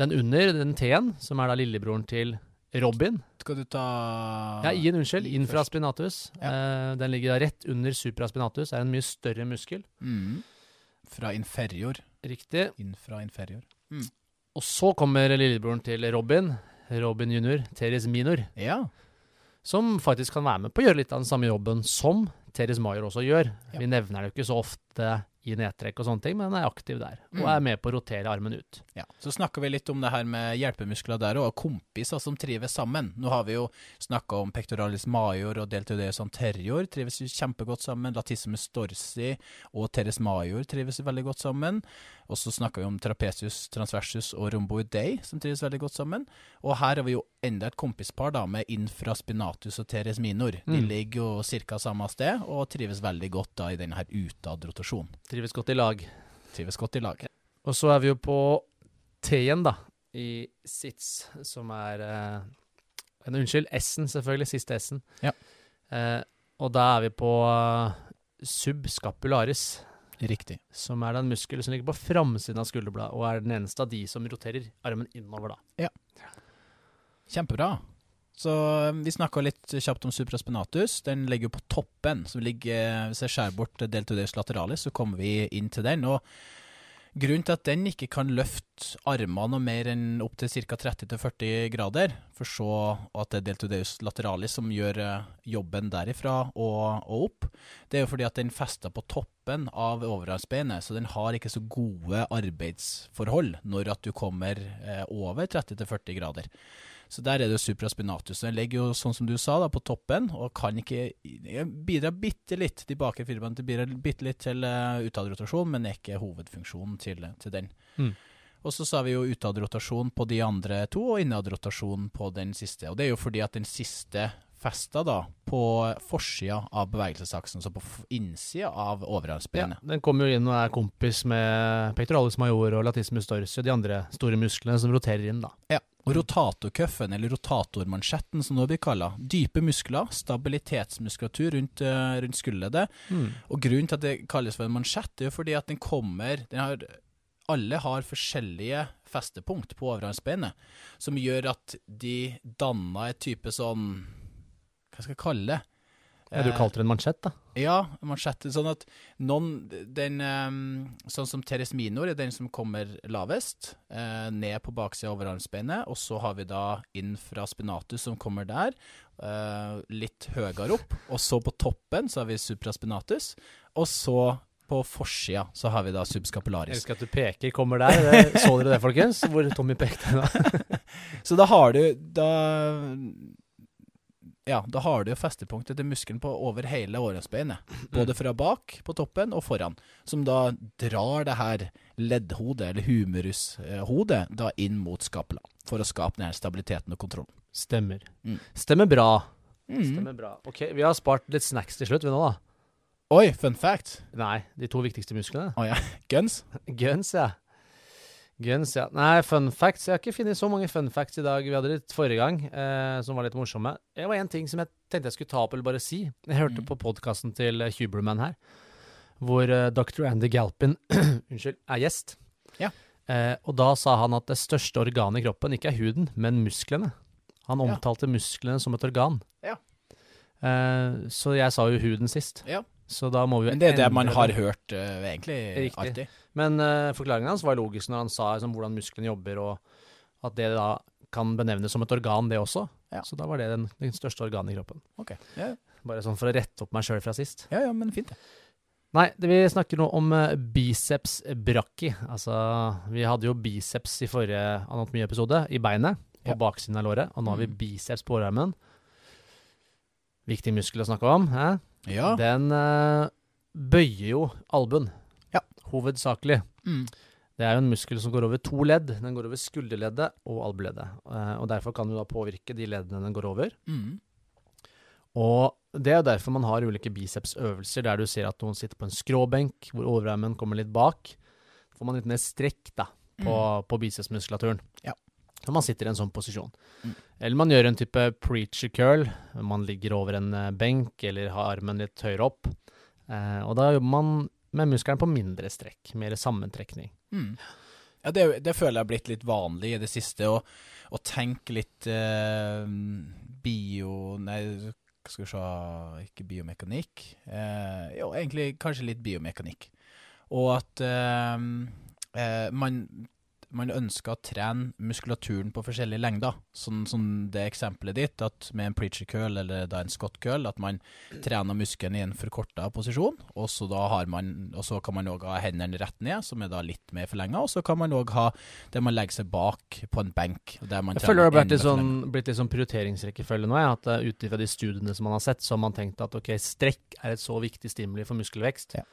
Den under, den T-en, som er da lillebroren til Robin, Skal du ta Ja, i-en, unnskyld. Infraspinatus. Ja. Eh, den ligger da rett under supraspinatus. Er en mye større muskel. Mm. Fra inferior. Riktig. Infra inferior. Og så kommer lillebroren til Robin, Robin junior, Teres minor, Ja. som faktisk kan være med på å gjøre litt av den samme jobben som Teres major også gjør. Ja. Vi nevner det jo ikke så ofte i nedtrekk og sånne ting, men den er aktiv der. Og Mm. er med på å rotere armen ut. ja. Så snakker vi litt om det her med hjelpemuskler der og kompiser som trives sammen. Nå har vi jo snakka om pectoralis major og deltoideus anterior, trives jo kjempegodt sammen. Latissimus dorsi og teres major trives veldig godt sammen. Og så snakka vi om trapesius transversus og rhomboidei, som trives veldig godt sammen. Og her har vi jo enda et kompispar da, med infraspinatus og teres minor. De Mm. ligger jo ca. samme sted, og trives veldig godt da i denne her utadrotasjonen. Trives godt i lag. Trives godt i lag. Og så er vi jo på T-en, da, i sits, som er eh, en, Unnskyld, S-en, selvfølgelig. Siste S-en. Ja. Eh, og da er vi på eh, subscapularis. Riktig. som er den muskelen som ligger på framsiden av skulderbladet, og er den eneste av de som roterer armen innover, da. Kjempebra. Så um, vi snakka litt kjapt om supraspinatus. Den ligger jo på toppen. Så vi ligger, hvis jeg skjærer bort deltodeus lateralis, så kommer vi inn til den. Og grunnen til at den ikke kan løfte armene mer enn opp til ca. 30-40 grader, for så at det er deltudeus lateralis som gjør eh, jobben derifra og, og opp, det er jo fordi at den fester på toppen av overarmsbeinet, så den har ikke så gode arbeidsforhold når at du kommer eh, over 30-40 grader. Så der er det jo supraspinatus. Den ligger jo, sånn som du sa, da, på toppen, og kan ikke bidra bitte litt de bakre bitte litt til uh, utadrotasjon, men er ikke hovedfunksjonen til, til den. Mm. Og så sa vi jo utadrotasjon på de andre to, og innadrotasjon på den siste. Og det er jo fordi at den siste festa da på forsida av bevegelsesaksen, så på innsida av Ja, den kommer jo inn og er kompis med pectoralis major og latissimus dorsi og de andre store musklene som roterer inn, da. Ja. Og rotatorcuffen, eller rotatormansjetten som det blir kalla, dype muskler, stabilitetsmuskulatur rundt, eh, rundt skulderleddet. Og grunnen til at det kalles for en mansjett, er jo fordi at den kommer den har, Alle har forskjellige festepunkt på overarmsbeinet, som gjør at de danner et type sånn Hva skal jeg kalle det? Ja, du Eh, kalte det en mansjett, da. ja, mansjett. Sånn at noen den, ehm, Sånn som teres minor er den som kommer lavest, eh, ned på baksida av overarmsbeinet. Og så har vi da infraspinatus som kommer der, eh, litt høyere opp. Og så på toppen så har vi supraspinatus. Og så på forsida så har vi da subscapularis. Jeg husker elsker at du peker, kommer der. Det, så dere det, folkens? Hvor Tommy pekte da? (laughs) Så da har du da Ja, da har du jo festepunktet til muskelen på over hele overarmsbeinet. Både fra bak på toppen og foran. Som da drar det her leddhodet, eller humerushodet, da inn mot skapla. For å skape den her stabiliteten og kontrollen. Stemmer. Mm. Stemmer bra. Mm. Stemmer bra. Ok, vi har spart litt snacks til slutt, vi nå, da. Oi, fun fact. Nei, de to viktigste musklene. Å ja. Guns. (laughs) Guns, ja. Guns, ja. Nei, fun facts. Jeg har ikke funnet så mange fun facts i dag. Vi hadde litt forrige gang, eh, som var litt morsomme. Det var én ting som jeg tenkte jeg skulle ta opp eller bare si. Jeg hørte Mm. på podkasten til eh, Huberman her, hvor eh, dr. Andy Galpin (clears throat) unnskyld, er gjest. Ja. Eh, og da sa han at det største organet i kroppen ikke er huden, men musklene. Han Ja. omtalte musklene som et organ. Ja. Eh, så jeg sa jo huden sist. Ja. Så da må vi Men det er det man har hørt uh, egentlig Riktig. alltid. Men uh, forklaringen hans var logisk når han sa liksom, hvordan musklene jobber, og at det da kan benevnes som et organ, det også. Ja. Så da var det den, den største organet i kroppen. Ok. Ja, Bare sånn for å rette opp meg sjøl fra sist. ja, ja men fint det. Nei, det, vi snakker nå om eh, biceps brachii. Altså, vi hadde jo biceps i forrige anatomiepisode, i beinet, på Ja. baksiden av låret, og nå har vi Mm. biceps på overarmen. Viktig muskel å snakke om. Eh? Ja. Den eh, bøyer jo albuen. Hovedsakelig. Mm. Det er jo en muskel som går over to ledd. Den går over skulderleddet og albueleddet. Eh, og derfor kan du da påvirke de leddene den går over. Mm. Og det er derfor man har ulike bicepsøvelser, der du ser at noen sitter på en skråbenk, hvor overarmen kommer litt bak. får man litt mer strekk da, på, på bicepsmuskulaturen. Ja. Når man sitter i en sånn posisjon. Mm. Eller man gjør en type preacher curl. Man ligger over en eh, benk, eller har armen litt høyere opp. Eh, og da jobber man med muskelen på mindre strekk, mer sammentrekning. Mm. Ja, det, det føler jeg har blitt litt vanlig i det siste, å, å tenke litt eh, bio... Nei, skal vi se Ikke biomekanikk. Eh, jo, egentlig kanskje litt biomekanikk. Og at eh, eh, man, man ønsker å trene muskulaturen på forskjellige lengder. Sånn som det eksempelet ditt, at med en preacher curl eller da en scott curl, at man trener muskelen i en forkorta posisjon, og så, da har man, og så kan man òg ha hendene rett ned, som er da litt mer forlenga, og så kan man òg ha det man legger seg bak på en benk. Jeg føler det har blitt litt sånn, blitt litt sånn prioriteringsrekkefølge nå. Ja, at uh, Ut ifra de studiene som man har sett, så har man tenkt at ok, strekk er et så viktig stimuli for muskelvekst. Ja.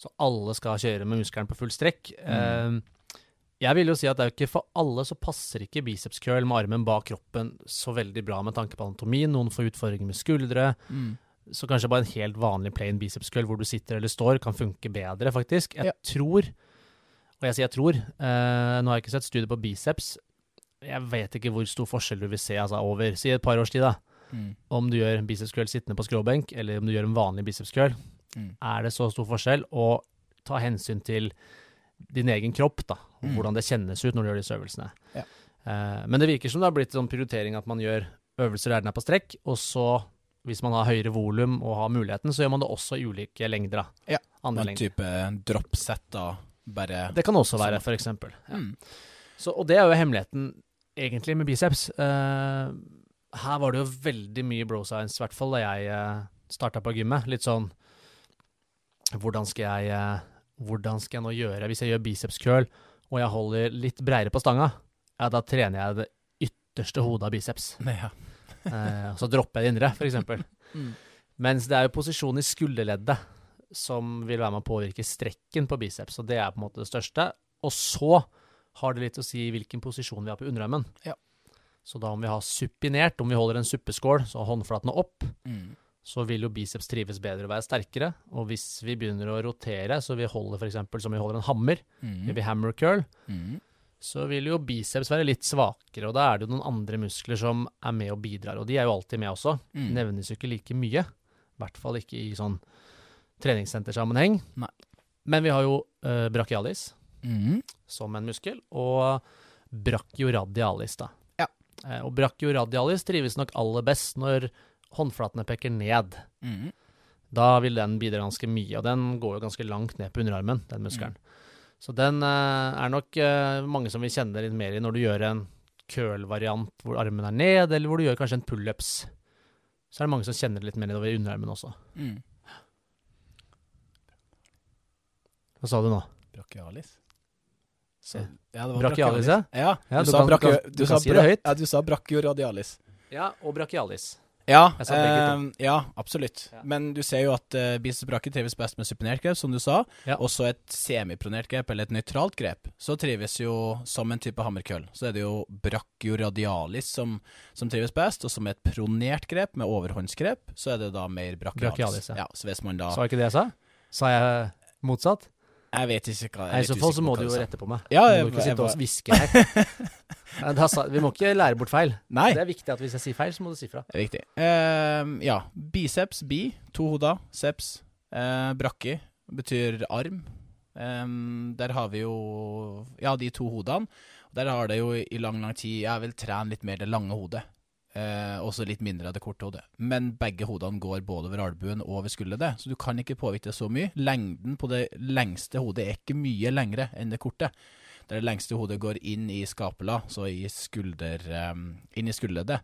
Så alle skal kjøre med muskelen på full strekk. Mm. Eh, jeg vil jo si at det er jo ikke for alle så passer ikke biceps curl med armen bak kroppen så veldig bra med tanke på anatomien. Noen får utfordringer med skuldre. Mm. Så kanskje bare en helt vanlig plain biceps curl hvor du sitter eller står, kan funke bedre, faktisk. Jeg Ja. tror, og jeg sier jeg tror, eh, nå har jeg ikke sett studier på biceps. Jeg vet ikke hvor stor forskjell du vil se altså, over si et par års tid, da. Mm. Om du gjør biceps curl sittende på skråbenk, eller om du gjør en vanlig biceps curl. Mm. Er det så stor forskjell? Og ta hensyn til din egen kropp, da. Og Mm. hvordan det kjennes ut når du gjør disse øvelsene. Ja. Eh, men det virker som det har blitt sånn prioritering at man gjør øvelser der den er på strekk, og så, hvis man har høyere volum og har muligheten, så gjør man det også i ulike lengder, da. Ja, Andre En lengder. type dropset, da. Bare Det kan også være, f.eks. for eksempel. Ja. mm. Så, og det er jo hemmeligheten, egentlig, med biceps. Eh, her var det jo veldig mye bro science, i hvert fall da jeg uh, starta på gymmet. Litt sånn Hvordan skal jeg eh, Hvordan skal jeg nå gjøre Hvis jeg gjør biceps curl, og jeg holder litt bredere på stanga, ja, da trener jeg det ytterste hodet av biceps. (laughs) Ja. Eh, så dropper jeg det indre, f.eks. (laughs) Mm. Mens det er jo posisjonen i skulderleddet som vil være med å påvirke strekken på biceps, og det er på en måte det største. Og så har det litt å si hvilken posisjon vi har på underarmen. Ja. Så da om vi har supinert, om vi holder en suppeskål, så håndflatene opp, Mm. Så vil jo biceps trives bedre og være sterkere. Og hvis vi begynner å rotere, så vi holder f.eks. som vi holder en hammer, Mm. vi hammer curl, Mm. så vil jo biceps være litt svakere, og da er det jo noen andre muskler som er med og bidrar, og de er jo alltid med også. Mm. Nevnes jo ikke like mye, i hvert fall ikke i sånn treningssentersammenheng. Nei. Men vi har jo uh, brachialis Mm. som en muskel, og brachioradialis, da. Ja. Uh, og brachioradialis trives nok aller best når håndflatene peker ned. Mm. Da vil den bidra ganske mye, og den går jo ganske langt ned på underarmen, den muskelen. Så den eh, er nok eh, mange som vil kjenne litt mer i når du gjør en curl-variant hvor armen er ned, eller hvor du gjør kanskje en pullups. Så er det mange som kjenner det litt mer nedover i underarmen også. Mm. Hva sa du nå? Brachialis. Så, Ja, det var Brachialis, brachialis. ja? Ja, du, du sa kan- brachio, du du, du sa si bra- Ja, du sa brachioradialis. Ja, og brachialis. Ja, eh, ja absolutt. Ja. Men du ser jo at uh, biceps trives best med supinert grep, som du sa. Ja. Også et semipronert grep, eller et nøytralt grep. Så trives jo som en type hammerkøll. Så er det jo brachioradialis som, som trives best, og som et pronert grep med overhåndsgrep, så er det da mer brachialis. Brachialis, ja. ja. Så hvis man da Sa ikke det jeg sa? Sa jeg motsatt? Jeg vet ikke hva jeg er I så fall så må du jo rette på meg. Ja, Du må ikke sitte og hviske her. (laughs) Da Vi må ikke lære bort feil. Nei, Det er viktig at hvis jeg sier feil, så må du si fra. det er viktig. Uh, ja. Biceps, bi, to hoder. Seps, Uh, brakki, betyr arm. Um, der har vi jo Ja, de to hodene. Der har det jo i lang, lang tid Jeg vil trene litt mer det lange hodet. Eh, også litt mindre av det korte hodet. Men begge hodene går både over albuen og over skulderleddet, så du kan ikke påvirke det så mye. Lengden på det lengste hodet er ikke mye lengre enn det korte. Der det lengste hodet går inn i skapela, så i skulder, eh, inn i skulderleddet.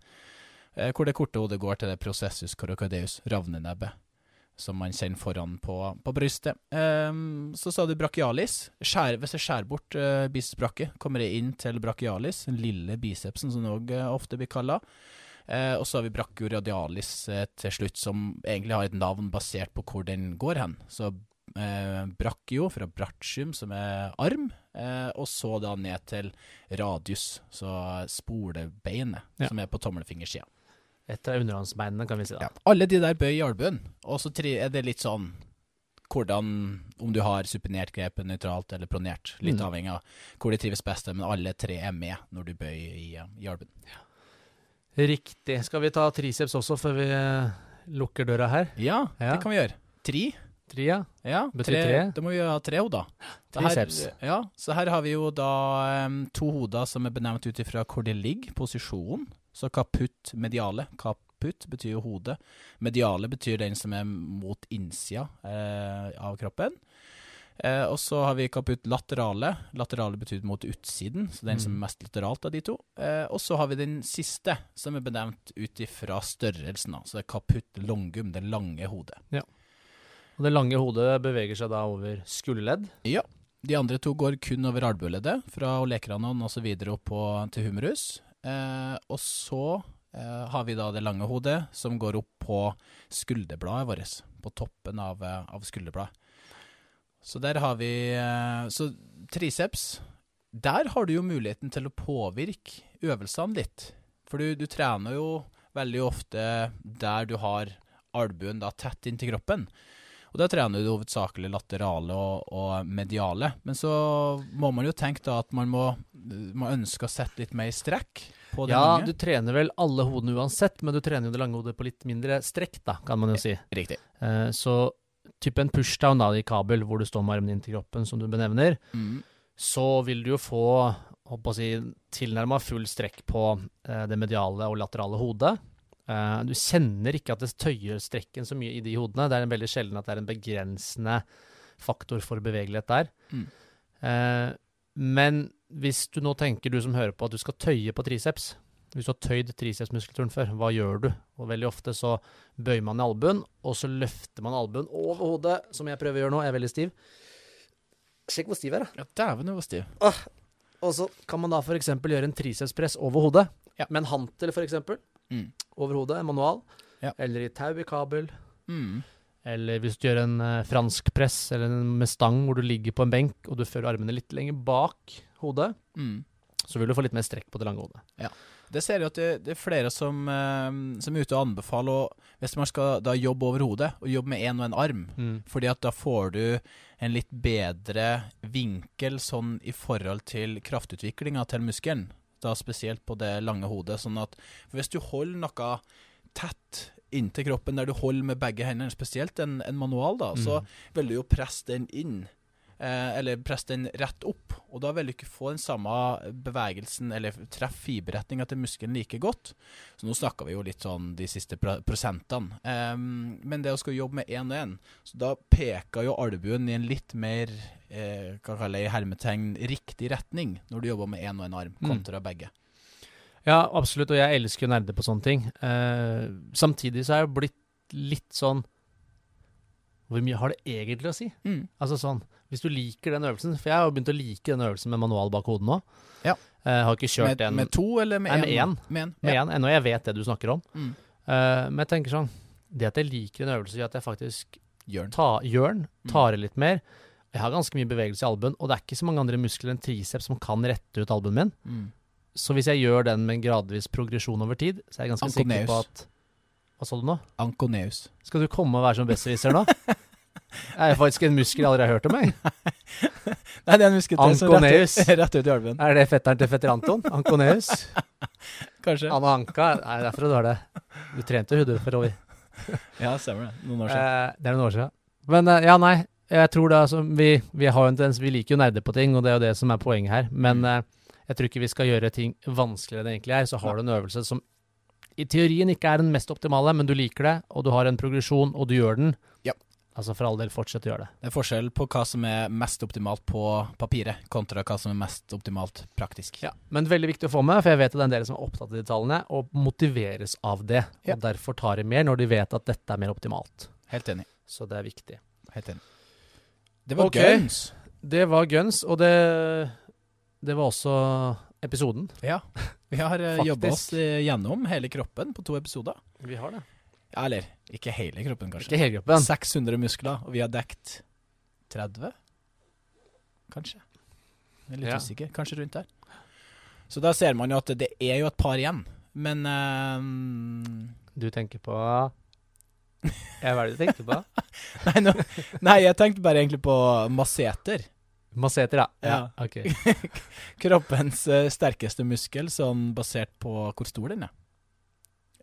Eh, hvor det korte hodet går til det processus corocadeus, ravnenebbet, som man kjenner foran på, på brystet. Um, så sa du brachialis. Skjær, hvis jeg skjærer bort uh, bicepsbrakket, kommer jeg inn til brachialis, den lille bicepsen som det òg ofte blir kalla. Uh, og så har vi brachioradialis uh, til slutt, som egentlig har et navn basert på hvor den går hen. Så eh, brachio fra brachium, som er arm, eh, og så da ned til radius, så spolebeinet, Ja. som er på tommelfingersida. Et av underhåndsbeinene, kan vi si da. Ja. Alle de der bøy i albuen, og så er det litt sånn hvordan Om du har supinert grepet, nøytralt eller pronert. Litt Mm. avhengig av hvor de trives best, men alle tre er med når du bøyer i, i albuen. Riktig. Skal vi ta triceps også, før vi eh, lukker døra her? Ja, Ja. det kan vi gjøre. Tri. Tri, Ja, Betyr tre? Da må vi ha tre hoder. Triceps. her-. Ja, så her har vi jo da um, to hoder som er benevnt ut ifra hvor de ligger, posisjonen. Så kaputt mediale. Kaputt betyr jo hode. Mediale betyr den som er mot innsida eh, av kroppen. Eh, og så har vi kaputt laterale. Laterale betyr mot utsiden, så den som Mm. er mest lateralt av de to. Eh, og så har vi den siste, som er benevnt ut ifra størrelsen. da. Så det er kaputt longum, det lange hodet. Og det lange hodet beveger seg da over skulderledd. Ja. De andre to går kun over albueleddet, fra olekeranon og så videre opp på, til humerus. Eh, og så eh, har vi da det lange hodet, som går opp på skulderbladet vårt. På toppen av, eh, av skulderbladet. Så der har vi Så triceps Der har du jo muligheten til å påvirke øvelsene litt. For du, du trener jo veldig ofte der du har albuen da tett inntil kroppen. Og da trener du hovedsakelig laterale og, og mediale. Men så må man jo tenke da at man må må ønske å sette litt mer strekk på det Ja, lange. du trener vel alle hodene uansett, men du trener jo det lange hodet på litt mindre strekk, da, kan man jo si. Riktig. Eh, så type en pushdown da, i kabel, hvor du står med armen inntil kroppen, som du benevner, Mm. så vil du jo få håper å si, tilnærma full strekk på eh, det mediale og laterale hodet. Eh, du kjenner ikke at det tøyer strekken så mye i de hodene. Det er en veldig sjelden at det er en begrensende faktor for bevegelighet der. Mm. Eh, men hvis du nå tenker, du som hører på, at du skal tøye på triceps Hvis du har tøyd tricepsmuskulaturen før, hva gjør du? Og veldig ofte så bøyer man i albuen, og så løfter man albuen over hodet, som jeg prøver å gjøre nå. Jeg er veldig stiv. Sjekk hvor stiv jeg er, da. Ja, dæven, du var stiv. Og så kan man da f.eks. gjøre en tricepspress over hodet. Ja. Med en hantel, f.eks. Mm. Over hodet, en manual. Ja. Eller i tau i kabel. Mm. Eller hvis du gjør en uh, fransk press eller en med stang hvor du ligger på en benk og du fører armene litt lenger bak hodet, Mm. så vil du få litt mer strekk på det lange hodet. Det ser jeg at det, det er flere som, uh, som er ute og anbefaler og Hvis man skal da jobbe over hodet, og jobbe med én og en arm, fordi at da får du en litt bedre vinkel sånn i forhold til kraftutviklinga til muskelen. Da spesielt på det lange hodet. Sånn at hvis du holder noe tett inntil kroppen, der du holder med begge hendene, spesielt en, en manual, da, så Mm. vil du jo presse den inn. Eh, eller presse den rett opp. Og da vil du ikke få den samme bevegelsen, eller treffe fiberretninga til muskelen like godt. Så nå snakker vi jo litt sånn de siste prosentene. Um, men det å skulle jobbe med én og én, så da peker jo albuen i en litt mer eh, hva kaller jeg hermetegn riktig retning når du jobber med én og en arm, Mm. kontra begge. Ja, absolutt, og jeg elsker å nerde på sånne ting. Uh, samtidig så er jeg blitt litt sånn Hvor mye har det egentlig å si? Mm. Altså sånn, Hvis du liker den øvelsen For jeg har jo begynt å like den øvelsen med manual bak hodet nå. Ja. Jeg har ikke kjørt Med, den med to eller med én? Med én. ennå jeg vet det du snakker om. Mm. Uh, men jeg tenker sånn Det at jeg liker en øvelse, gjør at jeg faktisk Gjør den. ta, gjør den, Mm. tar i litt mer. Jeg har ganske mye bevegelse i albuen, og det er ikke så mange andre muskler enn triceps som kan rette ut albuen min. Mm. Så hvis jeg gjør den med en gradvis progresjon over tid, så er jeg ganske sikker på at Hva sa du nå? Anconeus. Skal du komme og være som besserwisser nå? (laughs) Det er faktisk en muskel jeg aldri har hørt om, jeg. (laughs) Nei, det er en muskeltøy som rett, (laughs) rett ut i albuen. Er det fetteren til fetter Anton? Anconeus? (laughs) Kanskje. Anna Anka? Nei, derfor du har det. Du trente hodet for over. Ja, stemmer det. Noen år siden. Eh, det er noen år siden. Men eh, ja, nei. Jeg tror det altså Vi, vi har jo en tendens Vi liker jo nerder på ting, og det er jo det som er poenget her. Men Mm. eh, jeg tror ikke vi skal gjøre ting vanskeligere enn det egentlig er. Så har du en øvelse som i teorien ikke er den mest optimale, men du liker det, og du har en progresjon, og du gjør den. Altså for all del, fortsett å gjøre det. Det er forskjell på hva som er mest optimalt på papiret, kontra hva som er mest optimalt praktisk. Ja, Men veldig viktig å få med, for jeg vet at det er en del som er opptatt av de tallene, og motiveres av det. Ja. Og derfor tar de mer når de vet at dette er mer optimalt. Helt enig. Så det er viktig. Helt enig. Det var okay. guns. Det var guns, og det, det var også episoden. Ja. Vi har (laughs) uh, jobba oss eh, gjennom hele kroppen på to episoder. Vi har det. Ja, eller ikke hele kroppen, kanskje. Ikke hele kroppen. 600 muskler, og vi har dekt 30? Kanskje. Jeg er litt Ja. usikker. Kanskje rundt der. Så da ser man jo at det er jo et par igjen. Men uh, Du tenker på Ja, hva er det du tenker på? (laughs) nei, no, nei, jeg tenkte bare egentlig på masseter. Masseter, ja. Ja. ok. (laughs) Kroppens uh, sterkeste muskel, sånn basert på hvor stor den er.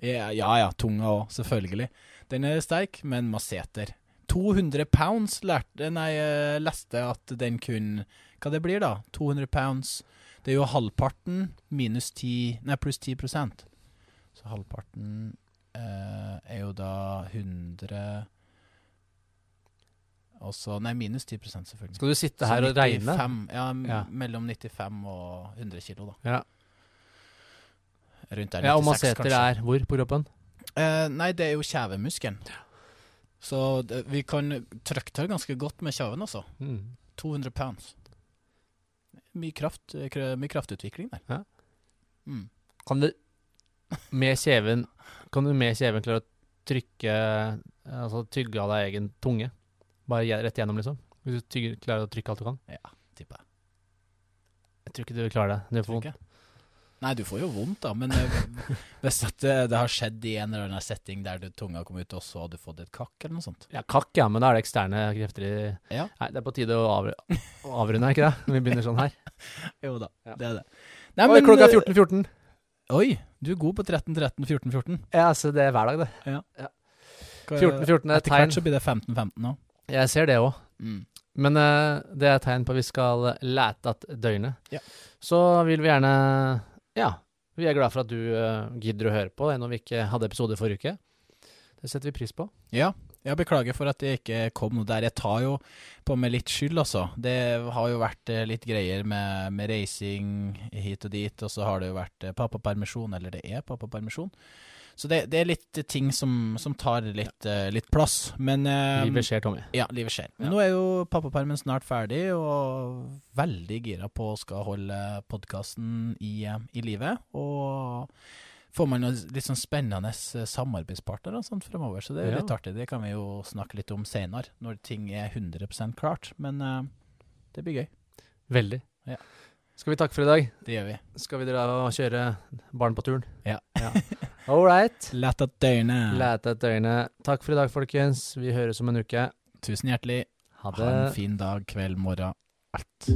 Ja ja, tunga òg, selvfølgelig. Den er sterk, men masseter. 200 pounds lærte Nei, jeg leste at den kun Hva det blir, da? 200 pounds. Det er jo halvparten minus 10 Nei, pluss 10% Så halvparten eh, er jo da 100 Og så Nei, minus 10 selvfølgelig. Skal du sitte her her og regne? Ja, Ja. mellom 95 og 100 kilo, da. Ja. Rundt der. Ja, og 96, masseter er hvor på kroppen? Eh, nei, det er jo kjevemuskelen. Så det, vi kan trykke til ganske godt med kjeven, altså. Mm. 200 pounds. Mye, kraft, mye kraftutvikling der. Ja. Mm. Kan du med kjeven Kan du med kjeven klare å trykke Altså tygge av deg egen tunge? Bare rett igjennom, liksom? Hvis du tygger, klarer å trykke alt du kan? Ja, Tipper jeg. Jeg tror ikke du klarer det. Det er for vondt. Nei, du får jo vondt, da, men eh, (laughs) hvis at det, det har skjedd i en eller annen setting der det, tunga kom ut, og så har du fått et kakk eller noe sånt. Ja, kakk, ja, men da er det eksterne krefter i Ja. Nei, det er på tide å avru å avrunde, er ikke det? Når vi begynner sånn her. (laughs) Jo da, Ja. det er det. Nei, Oi, klokka eh, er 14.14. Oi, du er god på 13, 13, 14, 14. Ja, så det er hver dag, det. Hva- 14.14 er et Etter hvert så blir det 15, 15 nå. Jeg ser det òg. Mm. Men uh, det er tegn på at vi skal lete at døgnet. Ja. Så vil vi gjerne Ja, vi er glad for at du eh, gidder å høre på når vi ikke hadde episode forrige uke. Det setter vi pris på. Ja, jeg beklager for at det ikke kom noe der. Jeg tar jo på meg litt skyld, altså. Det har jo vært eh, litt greier med, med reising hit og dit, og så har det jo vært eh, pappapermisjon, eller det er pappapermisjon. Så det, det er litt ting som, som tar litt, uh, litt plass. Men uh, Livet skjer, Tommy. Ja, livet skjer. Men Ja. nå er jo pappapermen snart ferdig, og veldig gira på å skal holde podkasten i, eh, i livet. Og får man litt sånn spennende samarbeidspartnere og sånt fremover, så det er jo Ja. litt artig. Det kan vi jo snakke litt om senere, når ting er 100% klart. Men uh, det blir gøy. Veldig. Ja. Skal vi takke for i dag? Det gjør vi. Skal vi dra og kjøre barn på turen? Ja. Ja. (laughs) All right. Lett at døgnet. Lete at døgnet. Takk for i dag, folkens. Vi høres om en uke. Tusen hjertelig. Ha Ha en fin dag, kveld, morgen. Alt.